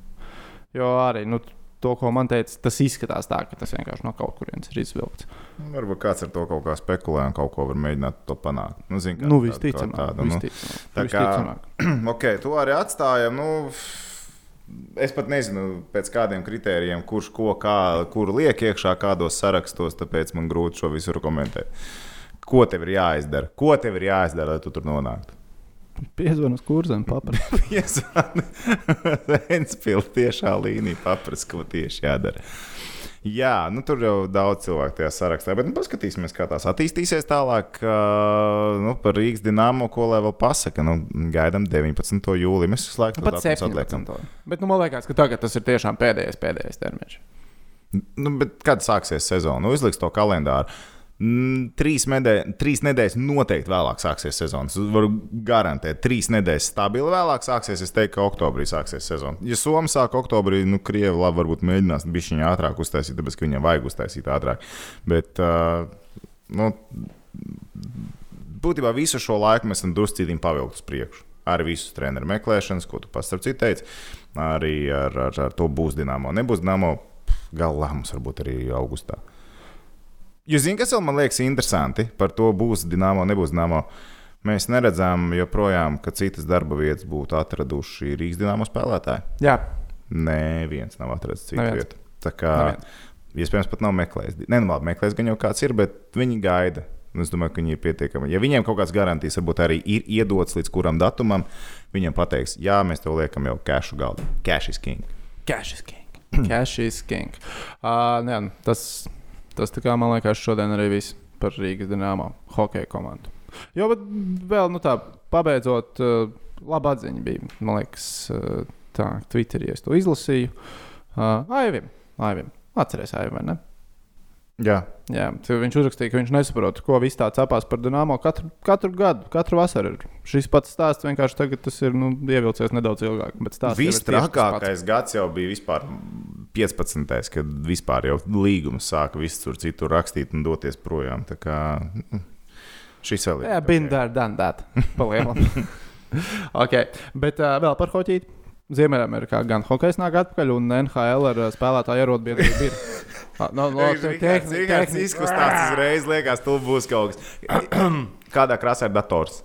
Jo arī nu, to, ko man teica, tas izskatās tā, ka tas vienkārši no kaut kurienes ir izvilkts. Varbūt kāds ar to kaut kā spekulē un kaut ko var mēģināt to panākt. Nu, zin, Nu, visticamāk, tāda, nu. visticamāk. tā kā- ok, to arī atstājam. Nu, Es pat nezinu, pēc kādiem kritērijiem, kurš ko, kā, kuru liek iekšā, kādos sarakstos, tāpēc man grūti šo visu komentēt. Ko tev ir jāizdara? Ko tev ir jāizdara, lai tu tur nonāktu? Piezvanīt uz kurzem, paprasti. Piesāni Ventspils tiešā līnija, paprast, ko tieši jādara. Jā, nu, tur jau daudz cilvēku tajā sarakstā, bet nu, paskatīsimies, kā tās attīstīsies tālāk. Uh, nu, par Rīgas dīnāmo, ko lai vēl pasaka. Nu, gaidām 19. jūlijā. Mēs visu laiku to atliekam. 17. Bet nu, man liekas, ka tagad tas ir tiešām pēdējais, pēdējais termiņš. Nu, bet kad sāksies sezona? Nu, uzliks to kalendāru. Trīs, medē, trīs nedēļas noteikti vēlāk sāksies sezona. Es varu garantēt, trīs nedēļas stabili vēlāk sāksies. Es teiktu, ka oktobrī sāksies sezona. Ja Somija sāk oktobrī, nu, Krievi labi, varbūt mēģinās bišķiņā ātrāk uztaisīt, tāpēc, ka viņiem vajag uztaisīt ātrāk. Bet, uh, nu, būtībā visu šo laiku mēs esam druscītīgi pavilkt uz priekšu. Ar visu treneru meklēšanas, ko tu pats ar citu teici, arī ar, ar, ar to būs dīnāmo. Nebūs dīnāmo, gala lēmums varbūt arī augustā. Jūs zināt, kas vēl man liekas interesanti par to, būs dīnāmo, nebūs dīnāmo. Mēs neredzam joprojām, ka citas darba vietas būtu atraduši Rīgas dīnāmo spēlētāji. Jā, Nē, viens nav atradzis citu Neviens. vietu. Tā kā iespējams pat nav meklējis. Nē, nu, labi, meklējis gan jau kāds ir, bet viņi gaida. Es domāju, ka viņi ir pietiekami. Ja viņiem kaut kādas garantijas varbūt arī ir iedotas līdz kuram datumam, viņiem pateiks, jā, mēs tev liekam jau cash galdu. Cash is king. cash is king. cash is king. Uh, nē, nu, tas, tas tā kā man liekas, šodien arī viss par Rīgas dīnāmo hokeja komandu. Jo, bet vēl, nu tā, pabeidzot, uh, laba atziņa bija. Man liekas, uh, tā, Twitterī es to izlasīju. Uh, Aivim, Aivim. Atcerieties, Aivim, vai ne? Jā, Jā, viņš uzrakstīja, ka viņš nesaprot, ko viss tā cepās par dīnāmo katru, katru gadu, katru vasaru. Ir. Šis pats stāsts vienkārši tagad tas ir nu, ievilcies nedaudz ilgāk. pats. Vistrakākais gads jau bija vispār 15. kad vispār jau līgums sāka visur citur rakstīt un doties projām. Tā kā mm, šis vēl ir. Jā, bin there, done that. Palielam. ok, bet uh, vēl par hoķīti. Ziemeļamerikā gan hokejs nāk atpakaļ, un NHL ar uh, spēlētāju arotbiedrību ir. No, no, te- tehni- Vienkārši tehni- izkustās uzreiz, liekas, tu būs kaut kas. Kādā krāsā ir dators?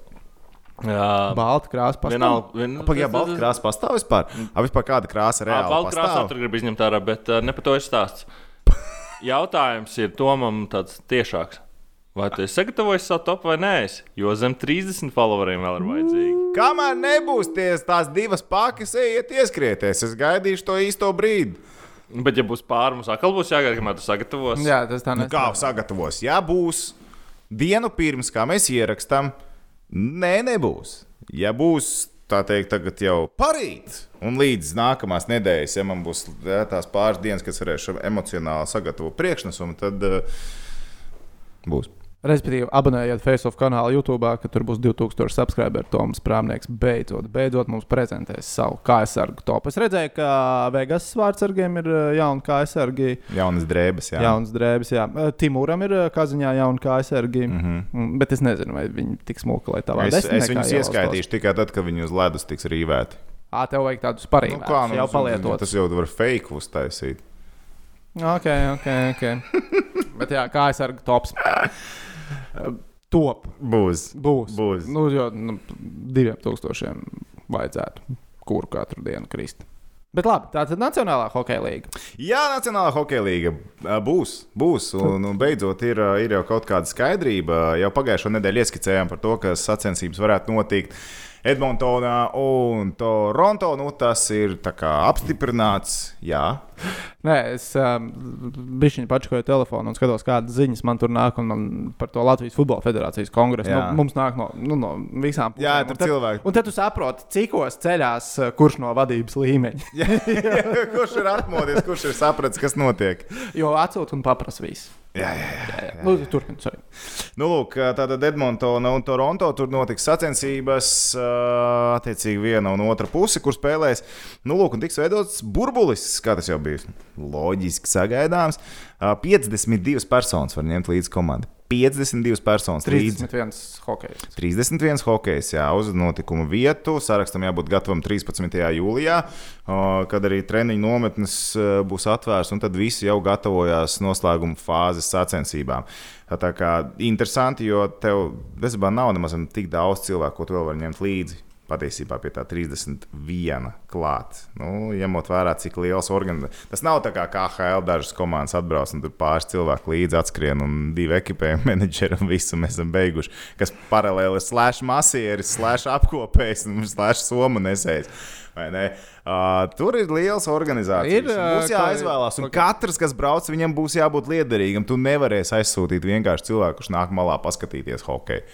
Jā, Balta krāsa pastāv. vienalga. Vien, Pagaidām, balta krāsa pastāv vispār. A, vispār kāda krāsa Jā, reāli balta pastāv? tur grib izņemt ārā, bet uh, ne par to ir stāsts. Jautājums ir Tomam tāds tiešāks. Vai tu esi sagatavojis savu topu vai nē? Jo zem 30 followeriem vēl ir vajadzīgi. Kamēr nebūs ties, tās divas pakas, ejiet ieskrieties. Es gaidīšu to īsto brīdi. Bet, ja būs pāri, mums atkal būs jāgaida, kamēr tu sagatavos. Jā, tas tā Nu, kā sagatavos? Ja būs dienu pirms, kā mēs ierakstām, nē, nebūs. Ja būs tā teikt, tagad jau parīt, un līdz nākamās nedēļas, ja man būs jā, tās pāris dienas, kas varēšu emocionāli sagatavot priekšnesumu, tad uh, būs. Respektīvi, abonējiet Facebook kanālu YouTube, ka tur būs 2000 subscriberi. Toms Prāmnieks beidzot, beidzot mums prezentēs savu KSRG topu. Es redzēju, ka Vegas vārdsargiem ir uh, jauna KSRG. Jaunas drēbes, jā. Jauns drēbes, jā. Uh, Timūram ir uh, kaziņā jauna KSRG. Mm Mhm. -hmm. Bet es nezinu, vai viņi tik smuki, lai tā Es, varētu es viņus ieskaitīšu tikai tad, kad viņi uz ledus tiks rīvēti. Ā, tev vajag tādus parīgus. kā, nu, jau tas- palietot. Tas jau var fake uztaisīt. Ok, ok, ok. Bet jā, KSRG tops. Uh, Top. Būs. Būs. Būs. Nu, jo nu, diviem tūkstošiem vajadzētu kuru katru dienu krist. Bet labi, tā tad Nacionālā hokeja līnija. Jā, Nacionālā hokeja līnija būs. būs un, un beidzot ir, ir jau kaut kāda skaidrība. Jau pagājušo nedēļu ieskicējām par to, ka sacensības varētu notikt Edmontonā un Toronto. Nu, tas ir apstiprināts. Jā, Nē, es um, biju pačkoju telefonu un skatos, kādas ziņas man tur nāk. Man par to Latvijas Futbola Federācijas kongresu Jā. nu, mums nāk no, nu, no visām pusēm. Jā, tur tad- cilvēki. Un tad tu saproti, cikos ceļās uh, kurš no vadības līmeņa. kurš ir atmodies, kurš ir sapratis, kas notiek? Jo atsūta un paprasa visu. Jā, jā, jā. Nu, Turpiniet, sorry. Nu, lūk, tātad Edmontona un Toronto tur notiks sacensības. Attiecīgi, viena un otra puse, kur spēlēs. Nu, lūk, un tiks veidots burbulis, kā tas jau bija. Loģiski sagaidāms. Ā, 52 personas var ņemt līdzi komandai. 52 personas līdzi. 31 hokejs. 31 hokejs, jā, uz notikumu vietu. Sarakstam jābūt gatavam 13. jūlijā, kad arī treniņu nometnes e, būs atvērts, un tad visi jau gatavojās noslēguma fāzes sacensībām. Tā Tā kā interesanti, jo tev bezbā nav nemaz tik daudz cilvēku, ko tu vēl vari ņemt līdzi. Patiesībā pie tā 31 klāt. Nu, ņemot vērā, cik liels organizācijas. Tas nav tā kā KHL dažas komandas atbrauc un tur pāris cilvēku līdzi atskrien un divi ekipējumi menedžeri un visu mēs esam beiguši. Kas paralēli ir slēdz masieris, slēdz apkopējs un slēdz somu nesējis. vai ne? Uh, tur ir liels organizācijas. Ir, būs jāizvēlās. Un katrs, kas brauc, viņam būs jābūt liederīgam. Tu nevarēsi aizsūtīt vienkārši cilvēku, kurš nāk malā paskatīties hokeju.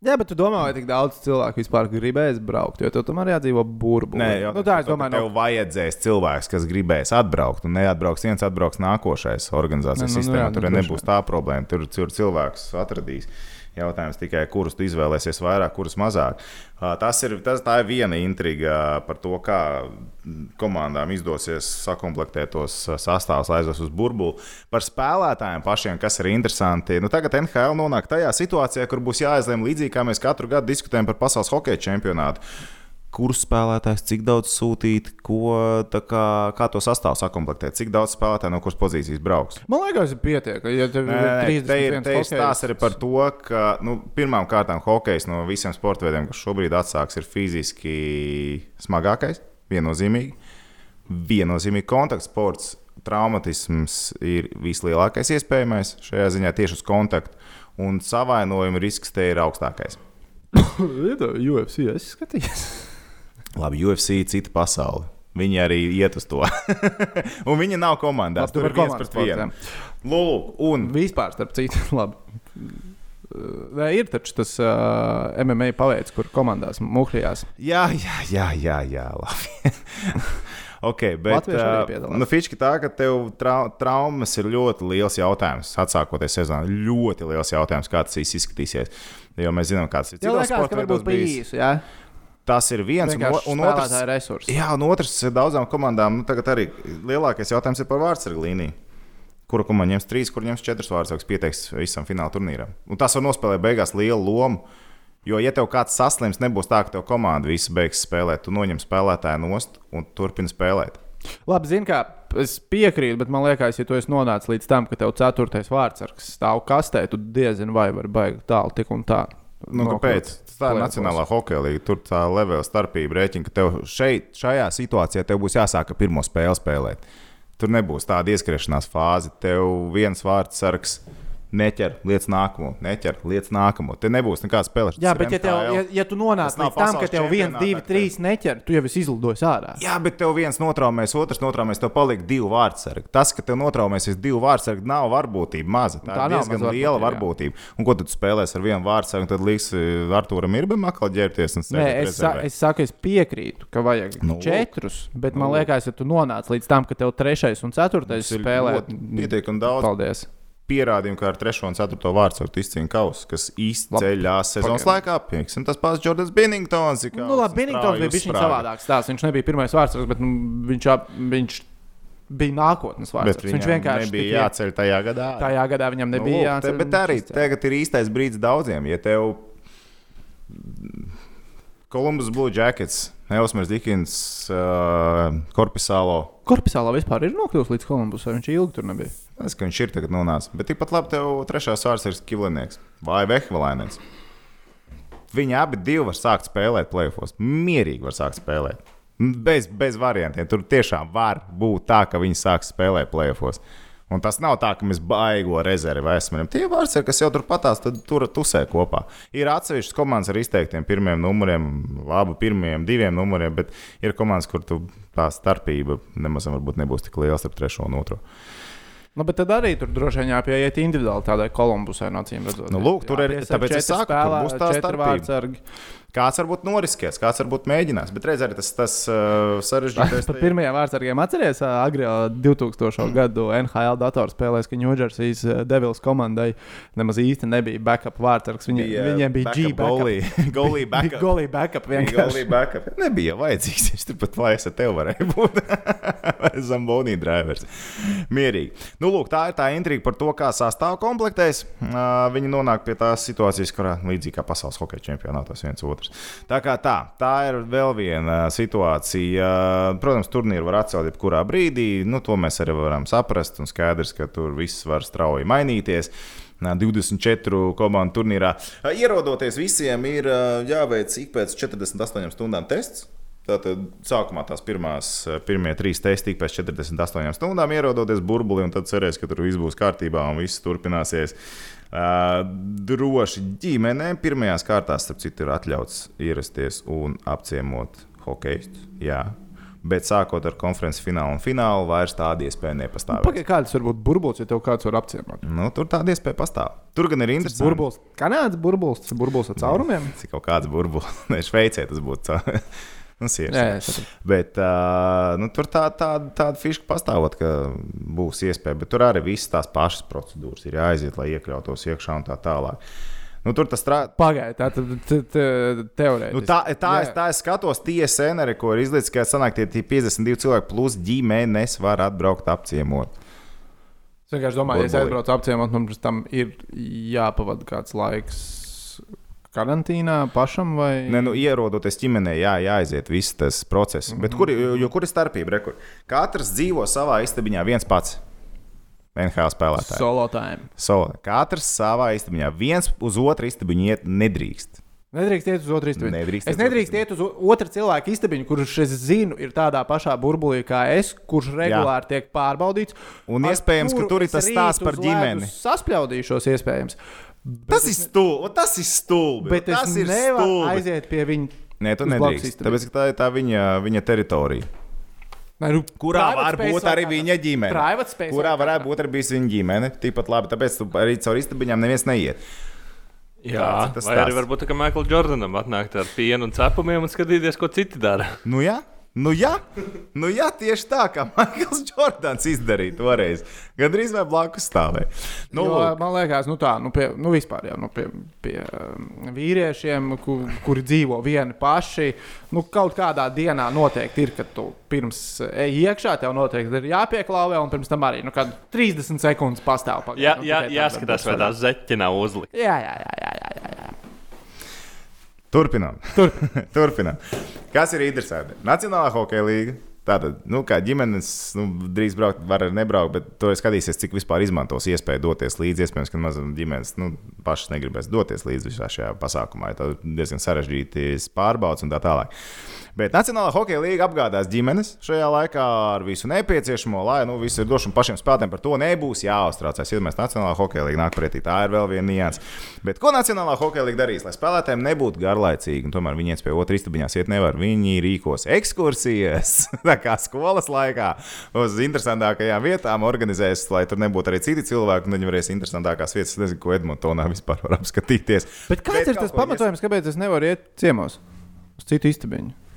Jā, bet tu domā, vai tik daudz cilvēku vispār gribēs braukt? Jo tev tomēr jādzīvo burbulī. Nē, jau nu, tā es domāju, tev no... vajadzēs cilvēks, kas gribēs atbraukt. Un neatbrauks viens, atbrauks nākošais organizācijas nu, nu, sistēmā. jā, nu, Tur droši nebūs tā problēma. Tur, tur cilvēks atradīs. Jautājums tikai, kurus tu izvēlēsies vairāk, kurus mazāk. Tas ir, tas, tā ir viena intriga par to, kā komandām izdosies sakomplektēt tos sastāvus, aizvest uz burbuli. Par spēlētājiem pašiem, kas ir interesanti. Nu, tagad NHL nonāk tajā situācijā, kur būs jāizlemj līdzīgi, kā mēs katru gadu diskutējam par pasaules hokeja čempionātu kurus spēlētājus, cik daudz sūtīt, ko, kā, kā to sastāvu sakomplektēt, cik daudz spēlētāju no kuras pozīcijas brauks. Man liekas, ir pietiekami. Ja tev ir nē, te ir, 31 te hokejs, stāsts arī par to, ka nu, pirmām kārtām hokejs no visiem sporta veidiem, kas šobrīd atsāks, ir fiziski smagākais, viennozīmīgi. Viennozīmīgi kontaktsports, traumatisms ir vislielākais iespējamais šajā ziņā tieši uz kontaktu, un savainojuma risks te ir augstākais. UFC, es skatījos. Labi, UFC cita pasaule. Viņi arī iet uz to. un viņi nav komandā. Tur ir viens pret vienu. Lūk, un Vispār, starp citu, labi. Nē, ir taču tas uh, MMA paveids, kur komandās muhrijās. Jā, jā, jā, jā, jā labi. okay, bet uh, nu, Fiški tā, ka tev trau traumas ir ļoti liels jautājums. Atsākoties sezonā, ļoti liels jautājums, kā tas izskatīsies. Jo mēs zinām, kāds ir Jā, citos liekas, sporta ka varbūt bijis. bijis. Tas ir viens, un, o- un otrs ir resursi. Jā, un otrs daudzām komandām, nu, tagad arī lielākais jautājums ir par vārdsargu līniju. Kura komanda ņems trīs, kur ņems četras vārdsargus, pieteiks visam fināla turnīram. Un tas var nospēlēt beigās lielu lomu. Jo, ja tev kāds saslims, nebūs tā, ka tev komanda visu beigs spēlēt. Tu noņem spēlētāju nost un turpini spēlēt. Labi, zini, kā es piekrītu, bet man liekas, ja tu esi nonācis līdz tam, ka tev ceturtais vārdsargs stāv kastē, tu diezin vai vari baigt tālu tik un tā. Nu, kāpēc? Tā ir. Nacionālā hokeja līnija. Tur tā levela starpība rēķina, ka tev šeit, šajā situācijā, tev būs jāsāk ar pirmo spēli spēlēt. Tur nebūs tāda ieskriešanās fāze. Tev viens vārds sargs neķer lietas nākamo, neķer lietas nākamo. Te nebūs nekāds spēlēšanas. Jā, bet ja, tev, ja, ja tu nonāc līdz tam, ka tev viens, divi, trīs neķer, tu jau esi izlidojis ārā. Jā, bet tev viens notraumēs, otrs notraumēs, tev paliek divi vārdsargi. Tas, ka tev notraumēsies divi vārdsargi, nav varbūtība maza. Tā, Tā tā ir diezgan maza liela varbūtība, varbūtība. Un ko tu spēlēsi ar vienu vārdsargu, tad liks eh, Artūram Irbam atkal ģērbties Nē, es, sa es saku, es piekrītu, ka vajag Nu, nu, četrus, bet man Nu, lūk. liekas, ja tu nonāc līdz tam, ka tev trešais un ceturtais ir spēlē, pietiekami daudz. Paldies. Pierādījumu, ka ar 3 un 4 vārdu izcīnīja kausu, kas izceļās sezonas pagaidi. laikā. Piemēram, tas pats Jordans Binningtons. ir Nu, labi, Binningtons bija bijis savādāks. Tās. Viņš nebija pirmais vārds, bet nu, viņš, viņš bija nākotnes vārds. Viņš vienkārši nebija tika- jāceļ tajā gadā. Tajā gadā viņam nebija Nu, jāceļ. Bet arī tagad ir īstais brīdis daudziem. Ja tev Columbus Blue Jackets, Elsmers Dikins, uh, Korpisālo. Korpusālā vispār ir nokļuvis līdz Kolumbusam. Viņš ilgi tur nebija. Es ka viņš ir tagad nonācis. Bet tikpat labi tev trešās vārds ir Kivlinieks vai Vehvalēnens. Viņi abi divi var sākt spēlēt plēsofos. Mierīgi var sākt spēlēt. Bez, bez variantiem. Tur tiešām var būt tā, ka viņi sāk spēlēt plēsofos. Un tas nav tā, ka mēs baigo rezervi esam. Tie vārdi, kas jau tur patās, tad tur tusē kopā. Ir atsevišķas komandas ar izteiktiem pirmiem numuriem, labi, pirmiem diviem numuriem, bet ir komandas, kur tā starpība nemaz nebūs tik liela starp trešo un otro. Nu, bet tad arī tur droši vien jāpieiet individuāli tādai Kolumbusai, no acīm redzot. Nu, lūk, tur ir- tāpēc es saku, tur būs tā starpība. vārdsargi. Kāds varbūt noriskēs, kāds varbūt mēģinās, bet reizē arī tas, tas uh, sarežģītais. Par pirmajiem vārdsargiem atceries, ā, agrā 2000. gadu NHL datorspēlēs, ka Ņūdžersijas Devils komandai nemaz īsti nebija backup vārdsargs. Viņi, bija, viņiem bija G backup. Golī backup. Golī backup Golī vienkārši. backup. Nebija vajadzīgs. Viņš tur pat laisa tev varēja būt. Zambonī drivers. Mierīgi. Nu, lūk, tā ir tā intriga par to, kā sastāv komplektēs. Uh, Viņi nonāk pie tās situācijas, kurā līdzīgi kā pasaules hokeja čempionātos viens otrs. Tā kā tā, tā ir vēl viena situācija. Protams, turnīru var atcelt jebkurā brīdī. Nu, to mēs arī varam saprast. Un skaidrs, ka tur viss var strauji mainīties. Nā, 24 komandu turnīrā. Ierodoties visiem, ir jāveic ik pēc 48 stundām tests. Tātad sākumā tās pirmās, pirmie trīs testi pēc 48 stundām ierodoties burbuli, un tad cerēs, ka tur viss būs kārtībā un viss turpināsies. Droši ģimenēm pirmajās kārtās, starp citu, ir atļauts ierasties un apciemot. Jā, bet sākot ar konferences finālu un finālu, vairs tāda iespēja nepastāv. Pagaidā, kāds var būt burbulis, ja tev kāds var apciemot? Nu, tur tāda iespēja pastāv. Tur gan ir interesanti. burbulis, kanādas burbulis, tas ir burbulis ar caurumiem. Cik kaut kāds burbulis, ne Šveicē tas būtu. Nu, siers. Jā, jā. Bet uh, nu, tur tā, tā, tāda fiška pastāvot, ka būs iespēja, bet tur arī visas tās pašas procedūras ir jāaiziet, lai iekļautos iekšā un tā tālāk. Nu, tur tas strādā. Pagaidā, tā te- teorētiski. Nu, tā, tā, es, tā es skatos, TSN arī, ko ir izlaists, ka sanāk, tie, tie 52 cilvēki plus ģimenes var atbraukt apciemot. Es vienkārši domāju, ja es aizbraucu apciemot, man pirms tam ir jāpavada kāds laiks karantīnā pašam vai Ne, nu, ierodoties ģimenē, jā, jāaiziet viss tas process. Mm -hmm. Bet kur, jo, kur ir starpība? Re, kur? Katrs dzīvo savā istabiņā viens pats. NHL spēlētājs. solo time. So, katrs savā istabiņā. Viens uz otru istabiņu iet nedrīkst. Nedrīkst iet uz otru istabiņu. Nedrīkst es nedrīkstu iet uz otru cilvēku istabiņu, kurš, es zinu, ir tādā pašā burbulī kā es, kurš regulāri tiek pārbaudīts. Un iespējams, ka tur ir tas stāsts par ģimeni. Saspļaudīšos, iespējams. Tas ir stulbi. Tas ir stulbi. Bet tas ir nevaru stulbi. aiziet pie viņa. Nē, tu nedrīkst. Tāpēc, ka tā ir tā viņa, viņa teritorija. Nē, nu, Kurā private var space būt arī viņa ģimene? Kurā varētu būt arī bijusi viņa ģimene? Tikpat labi, tāpēc tu arī caur istabiņām neviens neiet. Jā, Kāds ir tas vai arī varbūt tā kā Maikls Jordanam atnākt ar pienu un cepumiem un skatīties, ko citi dara. Nu, jā. Nu, jā. nu, jā, tieši tā, kā Maikls Jordans izdarīja toreiz. Gan drīz vai blakus stāvēja. Nu, Jo, man liekas, nu tā, nu, pie, nu vispār jau nu, pie, pie um, vīriešiem, ku, kuri dzīvo vieni paši. Nu, kaut kādā dienā noteikti ir, kad tu pirms ej iekšā, tev noteikti ir jāpieklāvē, un pirms tam arī nu, kad 30 sekundes pastāv. pagaid, Jā, nu, jā, jāskatās, vai tā nav uzlikta. Jā, jā, jā, jā, jā, jā, jā. Turpinām. Tur. Turpinām. Kas ir interesanti? Nacionālā hokeja līnija. Tātad, nu, kā ģimenes, nu, drīz braukt, var arī nebraukt, bet to skatīsies, cik vispār izmantos iespēju doties līdzi. Iespējams, ka mazam ģimenes nu, pašas negribēs doties līdzi visā šajā pasākumā. Tā ir diezgan sarežģīti pārbaudas un tā tālāk. Bet Nacionālā hokeja līnija apgādās ģimenes šajā laikā ar visu nepieciešamo, lai nu, viss ir došana pašiem spēlētājiem. Par to nebūs jāuztraucās. Ja mēs Nacionālā hokeja līnija nāk pretī, tā ir vēl viena nianses. Bet ko Nacionālā hokeja līnija darīs, lai spēlētājiem nebūtu garlaicīgi? un Tomēr viņi viens pie otra istabiņās iet nevar. Viņi rīkos ekskursijas, tā kā skolas laikā, uz interesantākajām vietām organizēs, lai tur nebūtu arī citi cilvēki, un viņi varēs interesantākās vietas. Nezinu, ko Edmontonā vispār var apskatīties. Bet kāds Bet ir tas pamatojums, kāpēc es nevaru iet ciemos uz citu istabiņu?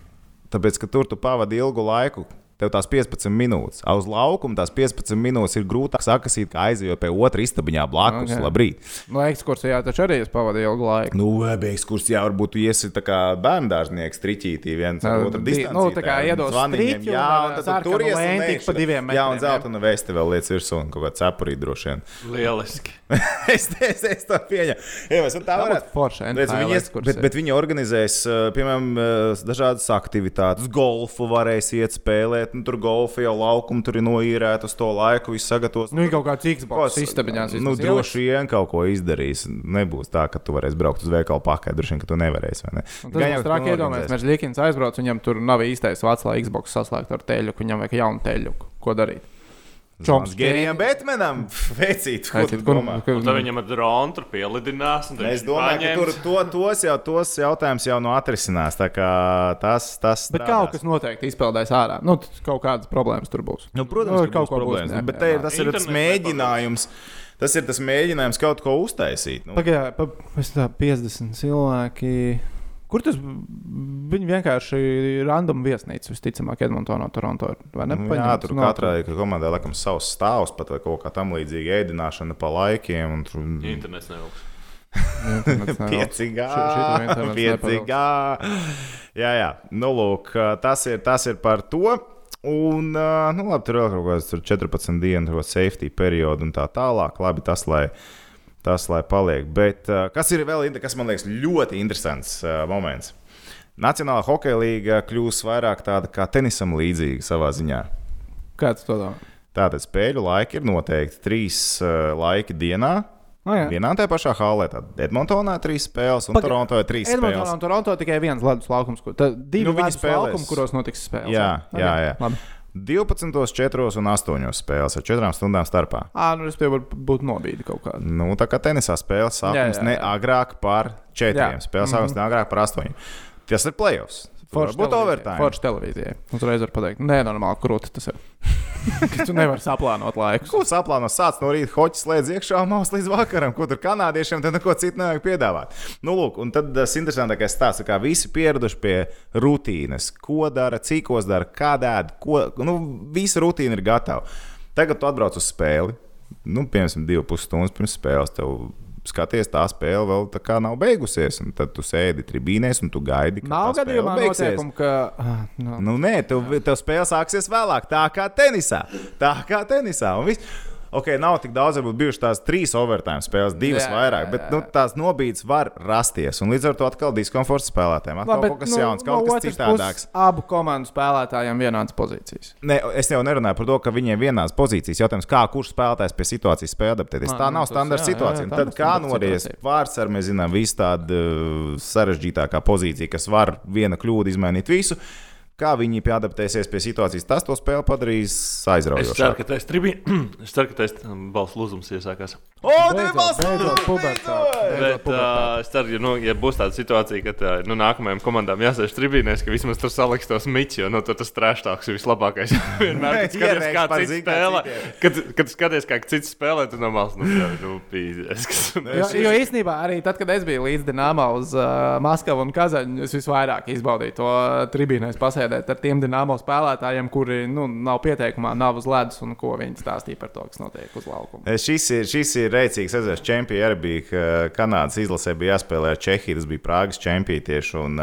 Tāpēc, ka tur tu pavadi ilgu laiku. Tev tās 15 minūtes, a uz laukuma tās 15 minūtes ir grūtāk sakasīt, kā aizejot pie otra istabiņā blakus. Ok. Okay. Labrīt. No Nu, ekskursijā taču arī es pavadīju ilgu laiku. Nu, beigas kursā varbūt iesi tā kā bērngārznieks, triķītī viens ar Jā, otru di- distanci. nu, tā kā iedos un jā, ar un tad tur iesi pa diviem Jā, un metriem, zelta un vēsti vēl lietas virsū un kaut kāds cepurī droši vien. Lieliski. es, es, es to pieņemu. Jā, mēs tā varētu. NHL viņi, ekskursija. bet, bet viņi organizēs, uh, piemēram, uh, dažādas aktivitātes. Golfu varēs iet spēlēt, nu, tur golfu jau laukumu tur ir noīrēta uz to laiku, viss sagatavos. Nu, ir kaut kāds Xbox istabiņās. Nu, droši vien kaut ko izdarīs. Nebūs tā, ka tu varēsi braukt uz veikalu pakaļ. Droši vien, ka tu nevarēsi. Ne? Tas būs traki iedomājies. Mēs Likins aizbrauc, viņam tur nav īstais lai Xbox saslēgtu ar teļu, viņam vajag jaunu teļu. Ko darīt? Čoms Gerijam Betmenam. Veicīt, ko tu domā? Un tad viņam ar dronu tur pielidinās. Es domāju, ka tur paņems. to, tos, jau, tos jautājumus jau no atrisinās. Tā kā Tas, tas Bet strādās. kaut kas noteikti izpeldēs ārā. Nu, kaut kādas problēmas tur būs. Nu, protams, Nu, ka kaut būs problēmas. Bet te ir, tas ir tas mēģinājums. Tas ir tas mēģinājums kaut ko uztaisīt. Nu, Pagaidā, pa, pēc tā 50 cilvēki. Kur tas viņi vienkārši random viesnīca, visticamāk, Edmontonā, Toronto. Vai ne? Nu, jā, Paņemts tur no- katrai komandai laikam savs stāvs, pat vai kaut kā tam līdzīga ēdināšana pa laikiem. un Tur... Internets nevilks. Internets šito internets piecīgā. Jā, jā, nu, lūk, tas ir, tas ir par to. Un, nu, labi, tur vēl kaut kāds tur 14 dienu tur safety periodu un tā tālāk. Labi, tas, lai, tas, lai paliek. Bet kas ir vēl, kas man liekas ļoti interesants moments? Nacionālā hokeja līnija kļūs vairāk tāda kā tenisam līdzīga savā ziņā. Kāds to domā? Tātad spēļu laiki ir noteikti trīs uh, laiki dienā. Oh, jā. Vienā tajā pašā hallē. Tad Edmontonā ir trīs spēles, un Pag- Toronto ir trīs Edmontonā spēles. un Toronto tikai viens ledus laukums. Kur, divi Nu, laukumi, kuros notiks spēles. Jā, Ok, jā, jā. Labi. 12, 4 un 8 spēles ar 4 stundām starpā. Ā, nu, es pie varu būt nobīdi kaut kādā. Nu, tā kā tenisā spēles sākums Jā, jā, ne jā. agrāk par 4. Jā. Spēles sākums ne agrāk par 8. Tas ir playoffs. Tur var būt overtime. Forša televīzija. Uzreiz var pateikt, nē, normāli krūti tas ir. Tu nevari saplānot laiku. Ko saplāno sāc no rīta, hoķis slēdz iekšā maus līdz vakaram, ko tur kanādiešiem, tad neko citu nevajag piedāvāt. Nu, lūk, un tad tas interesantākais stāsts, kā visi pieraduši pie rutīnas, ko dara, cikos dara, kādā, ko, nu, visa rutīna ir gatava. Tagad tu atbrauc uz spēli, nu, piemēram, divas pusstundas pirms spēles. Tev Skaties, tā spēle vēl tā kā nav beigusies, un tad tu sēdi tribīnēs un tu gaidi, ka Nav tā spēle beigsies. noteikumu, ka. ah, nu, Nu, nē, tev, tev spēle sāksies vēlāk, tā kā tenisā. Tā kā tenisā. Un viss. Ok, nav tik daudz, varbūt bijušas tās trīs overtime spēles, divas Jā, jā, vairāk, jā, bet jā, nu, jā. tās nobīdes var rasties. Un līdz ar to atkal diskomforts spēlētājiem. Atkal Labi, kaut kas jauns, kaut kas citādāks. Abu komandu spēlētājiem vienādas pozīcijas. Ne, es jau nerunāju par to, ka viņiem ir vienās pozīcijas. Jautājums, kā kurš spēlētājs pie situācijas spēj adaptēties. Tā nu, nav standarta jā, jā, situācija. jā, tā Tad kā vārds ar, mēs zinām, visu tādu uh, sarežģītākā pozīcija, kas var viena kļūda izmainīt visu. Kā viņi pieadaptēsies pie situācijas, tas to spēli padarīs Es ceru, ka tas tribīns, es ceru, ka tas balss lūzums iesākās. O, ir balss! Bet uh, es ceru, ja, nu, ja būs tāda situācija, ka tā, nu, nākamajām komandām jāsēž tribīnēs, ka vismaz tur saliks tos miķus, jo nu, tur tas trešāks ir vislabākais. Vienmēr, kad skaties, kā cits spēlē, kad, kad skaties, kā cits spēlē, tad normāls, nu, jā, nu, pīzies. Jo, jo īstenībā arī tad, kad es biju līdz Dienāmā uz uh, Maskavu un Kazaņu, es visvairāk izbaudīju to uh, tribīnēs pasēdēt ar tiem Dienāmo spēlētājiem, kuri nu, nav pieteikumā, nav uz ledus un ko viņi stāstīja par to, kas notiek uz laukuma. Šis ir, šis ir rēcīgs. Esmu čempions. Arī bija ka Kanādas izlasē, bija jāspēlē ar Čehiju. Tas bija Prāgas čempions tieši. Un,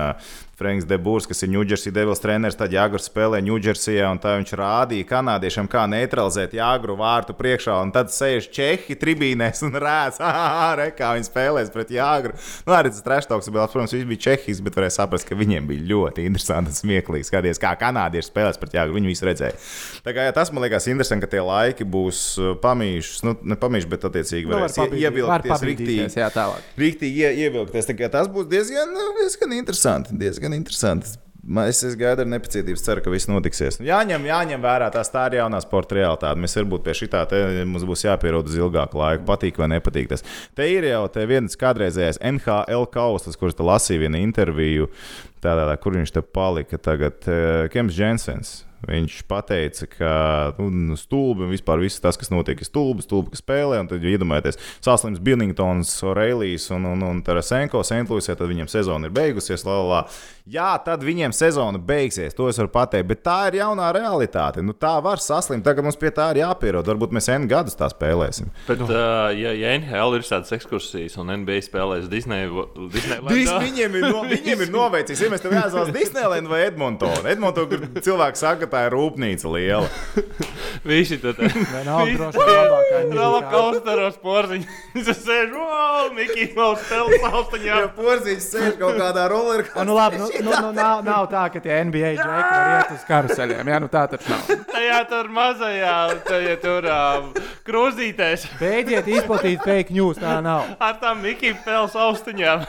Franks Debūrs, kas ir Ņūdžersijas devils treneris, tad Jāgurs spēlē Ņūdžersijā. Viņš rādīja kanādiešiem, kā neutralizēt Jāguru vārtu priekšā. Un tad sēž Čehi tribīnēs un rēc, re, kā viņi spēlēs pret Jāguru. Nu, arī tas trešdaļs bija, protams, viņš bija Čehijas, bet varēja saprast, ka viņiem bija ļoti interesanti un smieklīgi skatīties, kā kanādieši spēlēs pret Jāguru. Viņi visu redzēja. Tā kā, jā, tas man liekas interesanti, ka tie laiki būs pamījuši, nu, ne pamījuši, bet attiecīgi Nu, var varēs pabīdīt- var ievilkties riktīgi. Jā, tālāk. Rīktīgi ie, ievilkties. Tā Tas būs diezgan, nu, diezgan interesanti. Diezgan interesanti. Man- Es, es gaidu ar nepacietību, ceru, ka viss notiksies. Jāņem, jāņem vērā tās tā ir jaunā sporta realitāte. Mēs varbūt pie šī tā, mums būs jāpierod uz ilgāku laiku, patīk vai nepatīk. Tas. Te ir jau te viens kādreizējais NHL kauslis, kurš lasīja vienu interviju, tādā, kur viņš te palika tagad, eh, Kems Jensens. Viņš teica, ka nu, stulbi un vispār viss tas, kas notiek, ir stulbi, stulbi, kas spēlē. Un tad, ja iedomājieties, Saslims, Billingtons, Reilijas un, un, un Tarasenko, Sentlūsē, tad viņiem sezona ir beigusies. La, la, la. Jā, tad viņiem sezona beigsies, to es varu pateikt, bet tā ir jaunā realitāte. Nu, tā var saslimt, tagad mums pie tā ir jāpierod. Varbūt mēs N gadus tā spēlēsim. Bet, uh, ja, ja NHL ir tādas ekskursijas un NBA spēlēs Disney, Disney Dis, viņiem ir, no, viņiem ir noveicis, ja mēs tev jāizvēlas Disneyland vai Edmontonu. Edmontonu, kur cilvēki saka, ka tā ir rūpnīca liela. Visi tur labākā ņemta? Rollercoasteros porziņš. Viņš sēž, wow, Mikls Maus spēles austiņā. Ja porziņš sēž kaut kādā roller Ah, Nu, labi, nu, nu, nu, nav, nav tā, ka tie NBA džeki var iet uz karuseļiem. Jā, nu tā taču nav. Tajā tur mazajā, tajā tur uh, krūzītēs Beidziet izplatīt fake news, tā nav. ar tām Mikls spēles austiņām.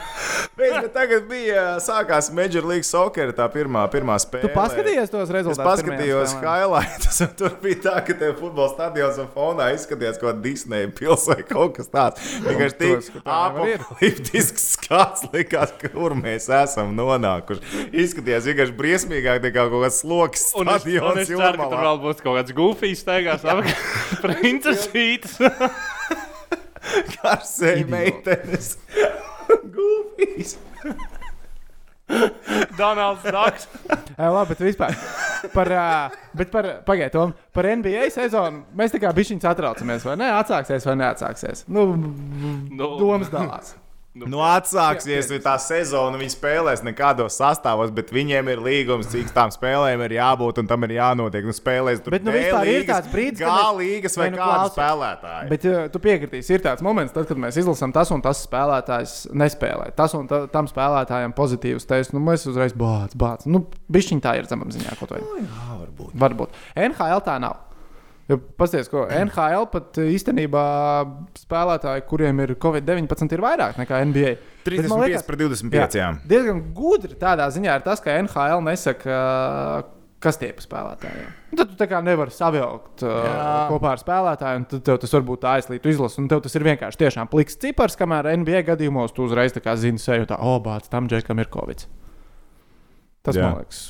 Bet, bet tagad bija sākās Major League Soccer, tā pirmā, pirmā spēle. Tu paskatījies tos Es rezultātus? Paskatījos highlights, un tur bija tā, ka tev futbola stadions un fonā izskatījās kaut kā Disneja pilsēta vai kaut kas tāds. Vienkārši tik apokaliptisks skats likās, kur mēs esam nonākuši. Izskatījās vienkārši briesmīgāk nekā kaut kāds sloks Un es, un stadions es ceru, ka tur vēl būs kaut kāds goofijs staigās apakaļ. Princesītes. Karsēji meitenes. Gūfīs. Donalds Daks. Ē, labi, bet vispār. Par, uh, bet par, pagaidiet, Tom, par NBA sezonu mēs tā kā bišķiņš atraucamies, vai ne? Atsāksies vai neatsāksies. Nu, Nu, domas dalās. Nu, atsāksies, ja tā sezona viņi spēlēs nekādos sastāvos, bet viņiem ir līgums, cik tām spēlēm ir jābūt un tam ir jānotiek. Nu, spēlēs tur Bet, nu, vispār ir tāds brīdis, kad mēs- līgas vai Vai nu, kāda spēlētāja. Bet uh, tu piekritīsi, ir tāds moments, tad, kad mēs izlasām tas un tas spēlētājs nespēlē. Tas un ta, tam spēlētājam pozitīvs teiks, nu mēs uzreiz bācis, bācis. Nu, bišķiņ tā ir zemapziņā kaut vai. Jā, varbūt. Varbūt. NHL tā nav. Jo, Pasties, ko NHL pat īstenībā spēlētāji, kuriem ir Covid-19, ir vairāk nekā NBA. Bet man 35 pret 25. Jā. Diezgan gudri tādā ziņā ir tas, ka NHL nesaka, kas tie ir pa spēlētājiem. Un Tad tu tā kā nevari savilkt uh, Jā. kopā ar spēlētājiem, un tev tas varbūt aizlītu izlases, un tev tas ir vienkārši tiešām pliks cipars, kamēr NBA gadījumos tu uzreiz zini seju, tā, oh, bāc, tam džekam ir Covid. Tas Jā. man liekas,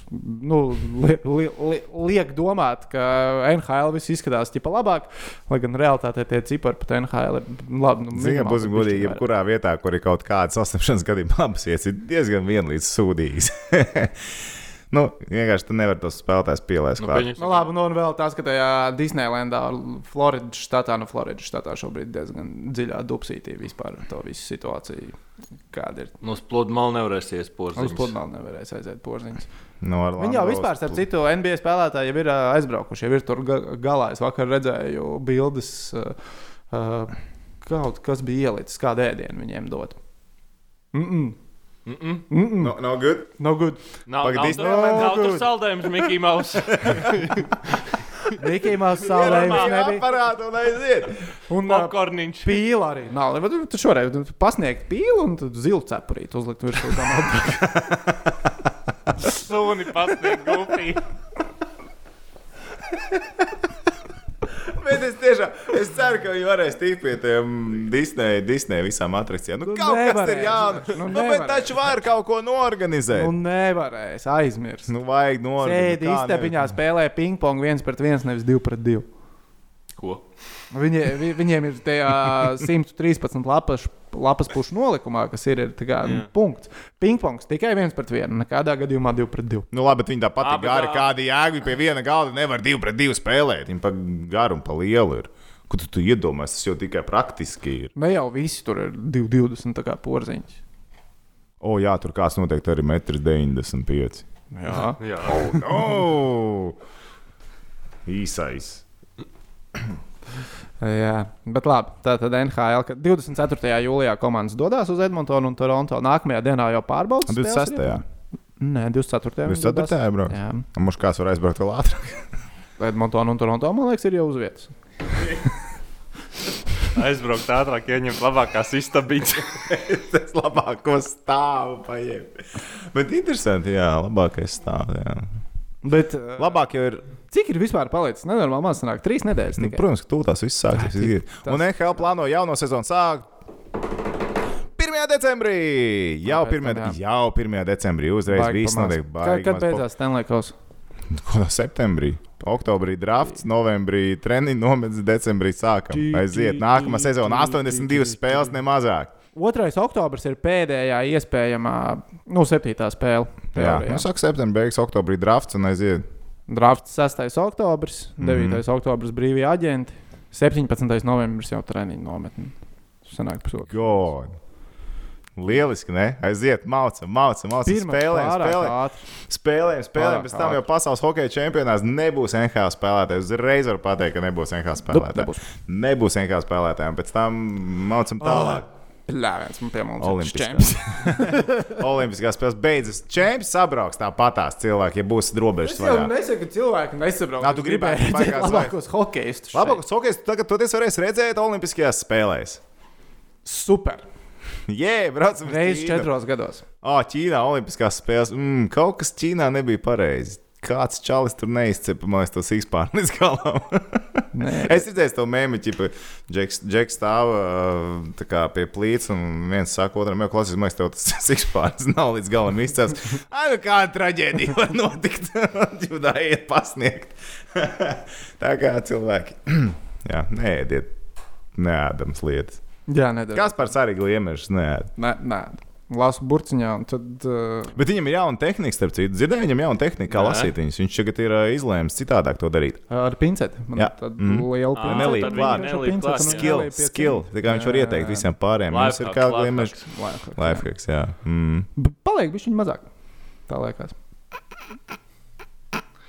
nu, li, li, li, liek domāt, ka NHL viss izskatās ķipa labāk, lai gan realitātē tie cipari pat NHL ir labi. Nu, Zinām, būsim godīgi, jebkurā vietā, kur ir kaut kāda saslimšanas gadījuma, abas ir diezgan vienlīdz sūdīgas. nu, vienkārši tu nevari tos spēlētājus pielaist Nu, klāt. Nu, labi, nu, un vēl tas, ka tajā Disneylandā, Floridas štatā, nu, Floridas štatā šobrīd diezgan dziļā dupsītī vispār to visu situāciju. Kāda ir? Nu, uz plūdu malu nevarēs Uz iespūst. pludmali nevarēs aiziet porziņš. No Orlando Viņi jau vispār, starp citu, NBA spēlētāji jau ir aizbraukuši. Jau ir tur ga galā. Es vakar redzēju bildes, uh, uh, kaut kas bija ielicis, kādu ēdienu viņiem dot. Mm -mm. Mm -mm. Mm -mm. No, no good. No good. Nav, Pagaid, nav, nav, nav good. tur saldējums, Mikls Maus. Mikls Maus saulējums nebija. Aparātu un aiziet. Un Popkorniņš. pīla arī nav. Vai Tu tu šoreiz pasniegt pīlu un tad zilu cepurīti uzlikt virsū tam apgabalam. Suni pasniegt gupī. Bet es tiešām es ceru, ka viņi varēs tikt pie tiem Disneja, Disneja visām atrakcijām. Nu, Nu, kaut kas nevarēs. ir jāna. Nu, Nu, bet taču var kaut ko norganizēt. Nu, nevarēs aizmirst. Nu, vajag norganizēt. Sēdi istabiņā, spēlē ping-pong viens pret viens, nevis divi pret divu. Viņi, vi, viņiem ir tajā 113 lapas, lapas pušu nolikumā, kas ir, ir kā, Jā. punkts. Pingpongs tikai viens pret vienu, nekādā gadījumā divi pret divu. Nu, labi, bet viņi tāpat ir gari. jēga Viņi pie viena galda nevar divu pret divu spēlēt. Viņi pa garu un pa lielu ir. Ko tu, tu iedomājies? Tas jau tikai praktiski ir. Ne jau visi tur ir 220 tā kā porziņš. O, jā, tur kāds noteikti arī 1,95 m. Jā. Jā. Oh! Īsais. Jā, bet labi. Tā tad NHL ka 24. jūlijā komandas dodas uz Edmontonu un Toronto. Nākamajā dienā jau pārbaudas. 26. Nē, 24. Jūs saprotat, brauc? Jā, Mums kāds var aizbraukt vēl ātrāk. Edmontona un Toronto, man liekas, ir jau uz vietas. Aizbraukt ātrāk, ieņemt labākās istabiņas. Tas labāko stāvu paņem. Bet interesanti, jā, labākais stāvs. jā. Bet, Labāk jau ir. Cik ir vispār palicis? Nenormāli man sanāk, trīs nedēļas. Nu, tikai. protams, ka tūlīt viss sāksies. tas- Un NHL plāno jauno sezonu sākt. 1. decembrī! Jau pēc 1. tam, jā. Jau 1. decembrī uzreiz Baigi viss notiek. Baigi kad beidzās Stanley Kausa? Ko no septembrī? Oktobrī drafts, novembrī treniņš, nometnes, decembrī sākam. Aiziet, nākamā sezona 82 spēles, ne mazāk. 2. oktobris ir pēdējā iespējamā, nu, septītā spēle. Jā, teorijā. nu, saka, septembrī beigas, oktobrī drafts un aiziet. Drafts 6. oktobris, Mhm. 9. oktobris brīvie aģenti, 17. novembris jau treniņu nometni. Sanāk, pusotru. Lieliski, ne? Aiziet, mācām, mācām, mācām. Spēlēm, spēlēm, spēlēm, spēlēm. Pēc tam jau pasaules hokeja čempionāts nebūs NHL spēlētājs. Uzreiz var pateikt, ka nebūs NHL spēlētāji. nebūs. nebūs NHL spēlētāji. un Pēc tam mācām tālāk. Pļāviens, man piemēram, Olimpiskās. Olimpiskās spēles beidzas. Čempions sabrauks tāpatās cilvēki, ja būs robežas Es jau nesaku, ka cilvēki nesaprot. Nā, tu gribētu redzēt labākos hokeistus. Labākais hokejs tagad toties varēs redzēt Olimpiskajās spēlēs. Super. Jē, braucam uz Reizes četros gados. Ah, Ķīnā Olimpiskās spēles. Mm, kaut kas Ķīnā nebija pareizi. Kāds čalis tur neizcepa, man liekas, tos izpār līdz galam. Nē, es redzēju to mēmī, ka Džeks stāv uh, tā kā pie plīts, un viens saka, otram, jau klausies, man tev tas izpārs nav līdz galam izcēlts. Ai, nu kāda traģēdija var notikt? Jūdā iet pasniegt. tā kā cilvēki. Jā, neēdiet neēdams lietas. jā, nedara. Kas par sarīgu iemešus neēd? Nē, nē. Lasu burciņā, tad. Uh, Bet viņam ir jauna tehnika, starp citu. Dzirdēju, viņam ir jauna tehnika, kā Nē. lasīt viņus. Viņš tagad ir uh, izlēms citādāk to darīt. ar pinceti. Man Jā. tāda Mm. liela nelīp pincete. klāt. Klāt, jā. Skill, skill. Tā kā viņš var ieteikt visiem pārējiem. Mums ir kāda iemeša. lifehacks. Jā. Mm. Paliek viņš viņa mazāk. Tā liekas.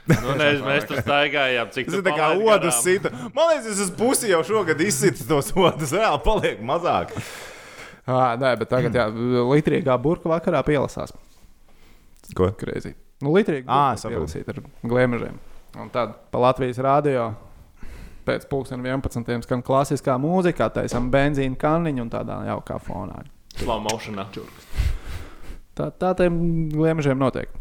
Nu, ne, mēs tur staigājām, cik Tas kā odus garām. sita. Man liekas, es esmu pusi jau šogad izsitis tos odus. Reāli paliek mazāk. À, nē, bet tagad, jā, litrīgā burka vakarā pielasās. Ko? Greizi. Nu, litrīgi. Saprotu. pielasīt ar gliemežiem. Un tad pa Latvijas rādio pēc pusdienas 11. skan klasiskā mūzika, taisām benzīna kanniņu un tādā jaukā fonā. Slow motionā. Tā, tā tiem gliemežiem notiek.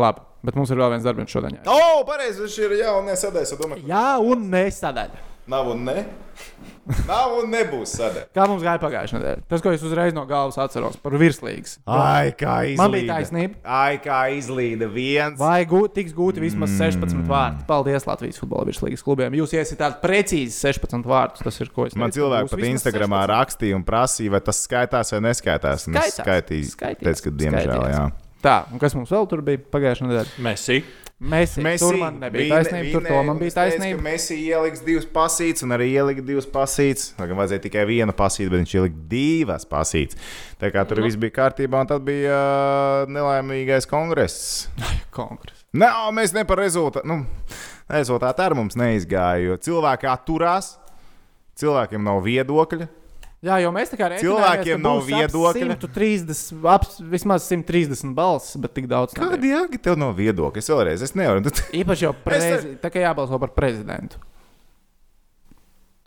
Labi, bet mums ir vēl viens darbs šodien. Jā, O, pareizi, viņš ir jaunā sadaļā. Domāju, jā un sadaļā. Nav un ne. Nav un nebūs sadaļa. Kā mums gāja pagājušajā nedēļā? Tas, ko es uzreiz no galvas atceros par virslīgas. Ai, kā izlīda. Man bija taisnība. Ai, kā izlīda viens. Vai gūt, tiks gūti vismaz 16 vārti? Paldies Latvijas futbola virslīgas klubiem. Jūs iesiet precīzi 16 vārtus. Tas ir ko es Man teicu, cilvēki pat Instagramā 16. rakstīja un prasīja, vai tas skaitās vai neskaitās. Un es Skaitās. skaitīju. Skaitījās. Teicu, ka diemžēl, Skaitījās. jā. Tā, un kas mums vēl tur bija pagājušajā nedēļā? Messi. Mēs tur man nebija taisnība, tur to man bija taisnība. Mēs ieliks divas pasītes, un arī ielika divas pasītes. Lai gan vajadzēja tikai vienu pasīti, bet viņš ielika divas pasītes. Tā kā tur viss bija kārtībā, un tad bija uh, nelaimīgais kongress. Kongress. Nē, mēs ne par rezultātu. Nu, rezultāti ar mums neizgāja, jo cilvēki atturās. Cilvēkiem nav viedokļa. Jā, jo mēs tā kā rēķinājāmies, Cilvēkiem nav viedokļa. 130, ap, vismaz 130 balss, bet tik daudz. Kādi jāgi tev nav viedokļi? Es vēlreiz, es nevaru. Tu- Īpaši jau Es prezi... tā kā jābalso par prezidentu.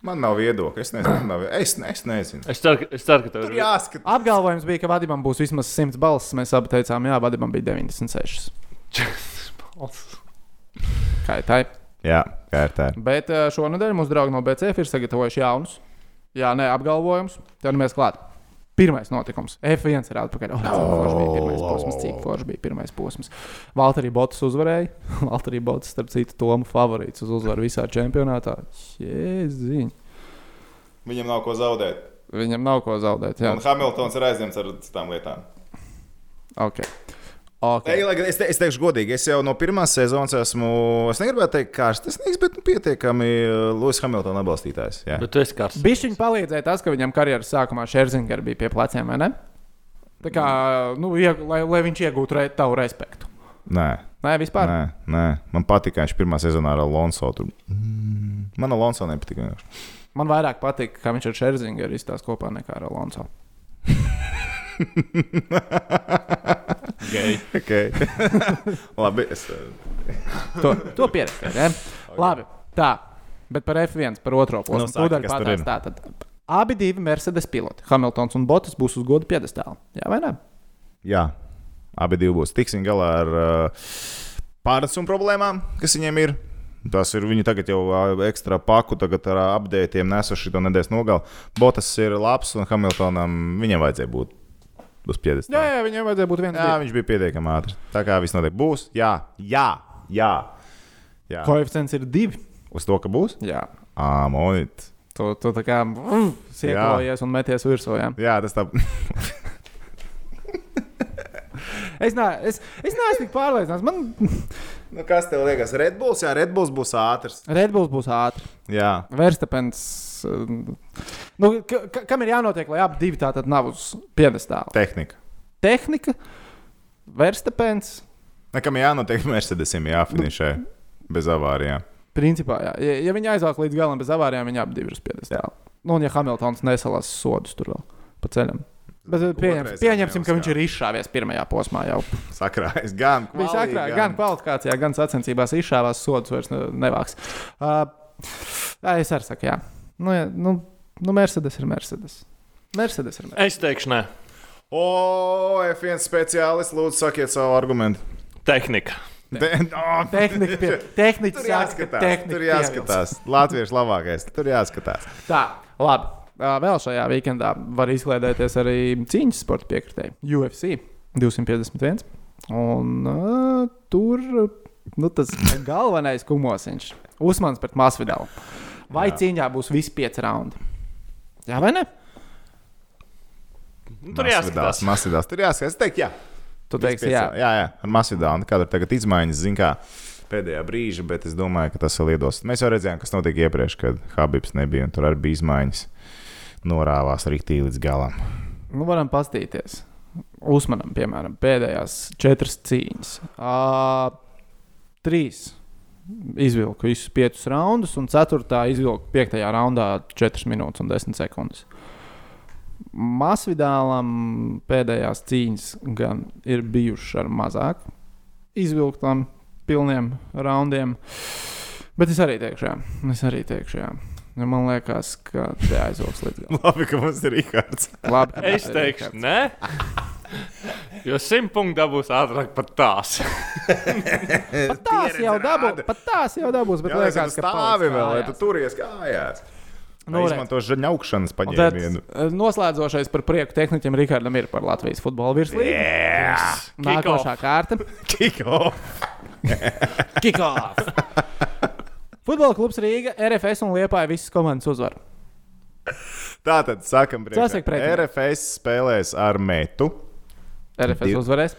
Man nav viedokļa. Es nezinu. Nav... Es, ne- es nezinu. Es ceru, ka, es ceru, ka tev Tur jāskatās. Apgalvojums bija, ka Vadimam būs vismaz 100 balss. Mēs abi teicām, jā, Vadimam bija 96. Kā ir tā? Jā, kā ir tā. Bet eh, šonadēļ mūsu draugi no BCF ir sagatavojuši jaunus, jā, nē, apgalvojumus. Tad mēs klāt. Pirmais notikums. F1 ir atpakaļ. Oh, oh, bija pirmais posms, cik forši bija pirmais posms. Valtteri Botas uzvarēja. Valtteri Botas, starp citu, Tomu favorīts uz uzvaru visā čempionātā. Jēziņ. Viņam nav ko zaudēt. Viņam nav ko zaudēt. Jā, Un Hamiltons ir aizņemts ar citām lietām. ok. Okay. Ei, lai gan Es, te, es teikšu, godīgi, es jau no pirmās sezonas esmu, es negribētu teikt, karstasnieks, bet nu, pietiekami Lūsis Hamiltona atbalstītājs. Jā. Bet tu esi karsts. Bišķiņš palīdzēja tas, ka viņam karjeras sākumā Šerzinger bija pie pleciem, vai ne? Tā kā, nu, ieg, lai, lai viņš iegūtu re, tavu respektu. Nē, Nē, vispār. nē, nē, man patīk, ka viņš pirmā sezonā ar Alonso tur. Mm, man Alonso nepatīk. vienkārši. Man vairāk patīk, ka viņš ar Šerzingeru izstāsta kopā nekā ar Alonso. Gei. Okay. Labi, es. To, to pieredzēju. Ja? Labi, tā. Bet par F1, par otro posmu. Nu, Tūdaļ ir? tā, tad abi divi Mercedes piloti, Hamiltons un Botas, būs uz godu piedestāla. Jā, vai ne? Jā, abi divi būs. Tiksim galā ar uh, pārnesumu problēmām, kas viņiem ir. Tas ir viņi tagad jau ā, ekstra paku, tagad ar apgādētiem nesuši to nedēļas nogali. Botas ir labs un Hamiltonam viņam vajadzēja būt uz Jā, piedestāla. jā, viņam vajadzēja būt viens. Jā, viņš bija pietiekami ātrs. Tā kā viss notiek. Būs, jā, jā, jā. jā. Koeficients ir divi. Uz to, ka būs? Jā. Ā, monīt. Tu, tu tā kā mm, siekojies un meties virsū. Jā. Jā, tas tā. Es, ne, es, es neesmu tik pārliecināts. Man nu, kas tev liekas? Red Bulls, jā, Red Bulls būs ātrs. Red Bulls būs ātri. Jā, Verstapens. Uh, Nu, ka, ka- kam ir jānotiek, lai abi divi tātad nav uz piedestāla? tehnika. Tehnika, Verstapens. Nekam jānotiek Mercedesim jāfinišē bez avārijām. Principā, jā. Ja, ja viņi aizvelk līdz galam bez avārijām, viņi abi ir uz piedestāla. Nu, un ja Hamiltons nesalās sodus tur vēl pa ceļam. Bet eh, pieņems, pieņemsim, ka viņš ir izšāvies pirmajā posmā jau. Sakrājas gan Viņš kvalī, agrāk, gan kvalifikācijā, gan sacensībās izšāvās sodus vairs ne- nevāks. Uh, es arī saku, jā. Nu, jā, nu, nu Mercedes ir Mercedes. Mercedes ir Mercedes. Es teikšu, nē, O, F1 speciālists, lūdzu, sakiet savu argumentu. tehnika. De, oh, Tehnika, pie, tehnika tur jāskatās. Tur jāskatās. Latviešu labākais. Tur jāskatās. Tā, labi. Vēl šajā weekendā var izklaidēties arī cīņas sporta piekritēji. UFC 251. Un uh, tur nu, tas galvenais kumosiņš - Usmans pret Masvidalu. Vai Jā. cīņā būs visi pieci raundi? Jā, vai ne? Nu, tur jāskatās. Masvidās. Tur jāskatās. Es teiktu, jā. Tu teiksi, jā. jā, jā. Ar Masvidānu. Kāda ir tagad izmaiņas, zin kā. Pēdējā brīža, bet es domāju, ka tas vēl iedos. Mēs jau redzējām, kas notika iepriekš, kad Habibs nebija un tur arī bija izmaiņas. Norāvās rīktī līdz galam. Nu, varam paskatīties. Uzmanam, piemēram, pēdējās četras cīņas. Uh, trīs izvilku visus piecus raundus, un ceturtā izvilku piektajā raundā 4 minūtes un 10 sekundes. Masvidālam pēdējās cīņas gan ir bijušas ar mazāk izvilktām, pilniem raundiem. Bet es arī teikšu, jā. Es arī teikšu, jā. Nu, Man liekas, ka te aizaugs līdz galam. Labi, ka mums ir ka Es teikšu, nē. Jo simt punktu dabūs ātrāk par tās. Pat tās jau dabūs, pat tās jau dabūs, bet Jā, liekas, ka stāvi vēl, lai tu turies kājās. Nu, izmanto Tad paņēmienu. eh, noslēdzošais par prieku tehnikam Rikardam ir par Latvijas futbola virslīgu. Jā, Nākošā kārta kiko. - Kikoff. Futbola klubs Rīga, RFS un Liepāja visas komandas uzvar. Tā tad sakam, Sasek pretinieki. RFS spēlēs ar metu. RFS Div- uzvarēs,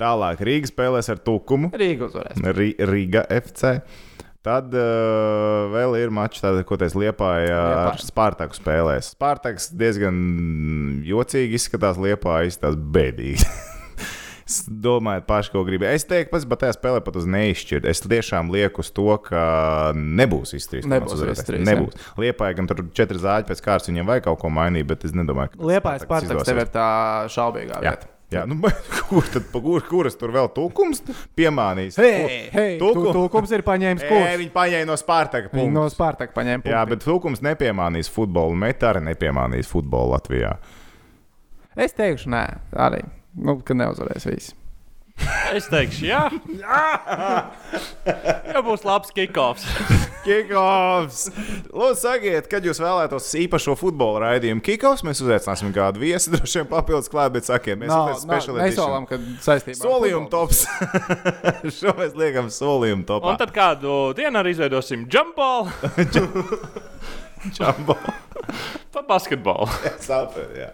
Tālāk Rīga spēlēs ar tukumu. Rīga uzvarēs. Ri Riga FC. Tad uh, vēl ir mačs, tāda, ko teicu, Liepāja ar Liepāja. Spārtaku spēlēs. Spārtaks diezgan jocīgi izskatās, Liepāja izskatās bēdīgi. Es domāju, paši, ko gribi. Es teiktu, pats, bet tajā spēlē pat uz neizšķirt. Es tiešām lieku uz to, ka nebūs izturīgs. Nebūs jā. Nebūs. Liepāja, gan tur četri zāģi pēc kārtas, viņiem vajag kaut ko mainīt, bet es nedomāju, ka Liepājas Spartaks tev ir tā šaubīgā vieta. jā nu, kur tad, kur, kuras tur vēl tūkums piemānīs? Hei, hei, Tūkum- tu, tūkums ir paņēmis Ē, kursu. viņi paņēma no Spārtaka. Viņi no punktus. Spartaka paņēma Jā, punktu. bet Falkums nepiemānīs futbolu. Metā arī nepiemānīs futbolu Latvijā. Es teikšu, nē, arī. Nu, ka neuzvarēs visi. Es teikšu, jā. Ja būs labs kickoffs. Kikoffs! Lūdzu, sakiet, kad jūs vēlētos īpašo futbola raidījumu. Kikoffs mēs uzaicināsim kādu viesi, droši vien papildus klāt, bet sakiet, mēs Nav, esam special nesolam, edition. ka saistībā. Solījuma tops. Šo mēs liekam solījuma topā. Un tad kādu dienu arī izveidosim jumpball Jumbo. pa basketbolu. Super, jā.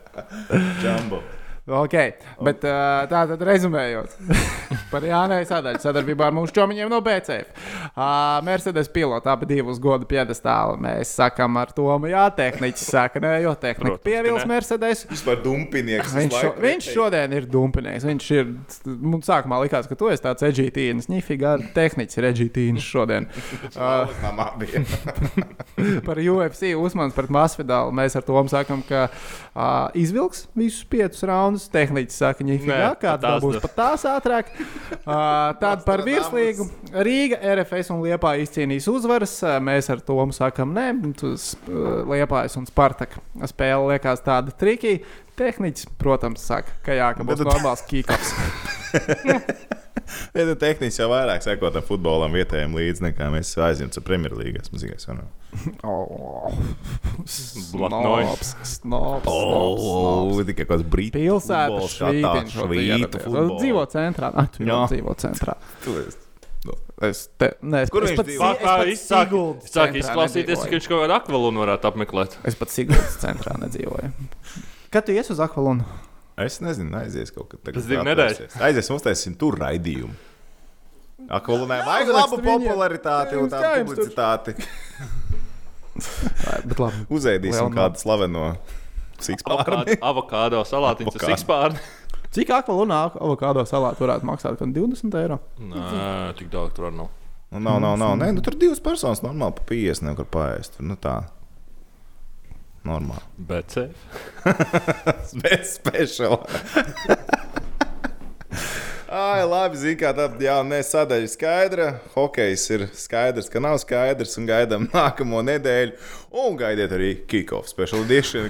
Jumbo. Ok, bet uh, tā tad rezumējot par Jānis Sadaļu sadarbībā ar mūsu čomiņiem no BCF. Uh, Mercedes pilota abi divi uz godu piedestālu. Mēs sakām ar to, jā, tehniķis saka, nē, jo tehnika pievils. Mercedes. Vispār dumpinieks. Viņš, šo, viņš šodien ir dumpinieks. Viņš ir. Mums sākumā likās, ka tu esi tāds edžītīns. Nifigā tehniķis ir edžītīns šodien. Uh, par UFC uzmanis pret Masvidalu. Mēs ar to sakām, ka uh, izvilks visus piecus raundus. Tehniķis saka, ka tās būs pat tās ātrāk. Uh, tad par virslīgu Rīga, RFS un Liepā izcīnīs uzvaras. Uh, mēs ar to sakām, nē, tas uh, Liepājas un Spartaka spēle liekas tāda trikī. Tehniķis, protams, saka, ka jā, ka būs normāls kīkāps. Ja tehniski jau vairāk sekot tam futbolam vietējiem līdzi, nekā mēs aizņemam ar Premjerlīgas ne? Oh, Blatnoji. snobs, snobs, snobs, O, tikai kāds brīdis. Pilsēta švītiņš. švītu futbols. Dzīvo centrā. Nā, tu jau dzīvo centrā. Tu esi- Es te, ne, es, Kur es viņš pat, dzīvo? es pat Sāk izklausīties, ka viņš kaut kādu akvalonu varētu apmeklēt. Es pat Siguldas centrā nedzīvoju. Kad tu ies uz Akvalonu? Es nezinu, aizies kaut kad. Tas divi nedēļas. Aizies, uztaisīsim tur raidījumu. Akolonē vajag labu popularitāti un tādu publicitāti. Bet labi. Uzēdīsim kādu slaveno sikspārnu. Avokādo- salātiņas ar sikspārnu. Cik Akvalonā avokādo salātu varētu maksāt? Gan 20 eiro. Nē, tik daudz tur nav. Nu, nav, nav, nav. Nē, nu, tur divas personas normāli pa 50 nevar paēst. Tur, Nu, tā. Normāli. Bet speciāla. Ai, labi, zina, kā tā jā, ne, sadaļa ir skaidra. Hokejs ir skaidrs, ka nav skaidrs. Un gaidām nākamo nedēļu. Un gaidiet arī kick-off special edition.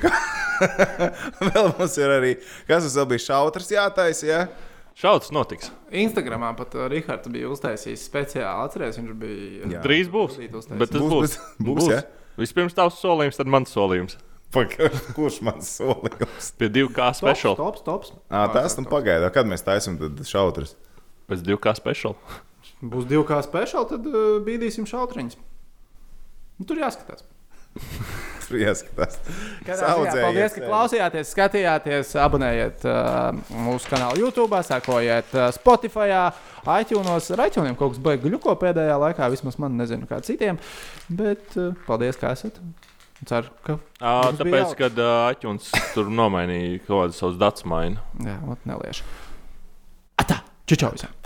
vēl mums ir arī, kas tas vēl bija šautrs jātaisa. Ja? Šauts notiks. Instagramā pat uh, Rihards bija uztaisījis speciāli. Atcerieties, viņš bija. Jā. Drīz būs. Bet tas Būs, būs. būs, būs, ja? Vispirms tavs solījums, tad mans solījums. Pagaid, Kurš man solījums? Pie 2K special. Tops, tops. Ah, tas tam pagaida. Kad mēs taisām šautrs? Pēc 2K special. Būs divi kā speciāli, tad uh, bīdīsim šautriņus. Nu, tur jāskatās. Tur jāskatās. Saudzējies Paldies, ka klausījāties, skatījāties, abonējiet uh, mūsu kanālu YouTube, sekojiet uh, Spotify, iTunes. Ar iTunes kaut kas beigas gluko pēdējā laikā, vismaz man nezinu, kā citiem. Bet uh, paldies, ka esat. Ceru, ka. À, tāpēc, kad uh, Aķuns tur nomainīja kaut kādas savas datus maiņas. Jā, ot, neliešu. Atā! Čičau visiem!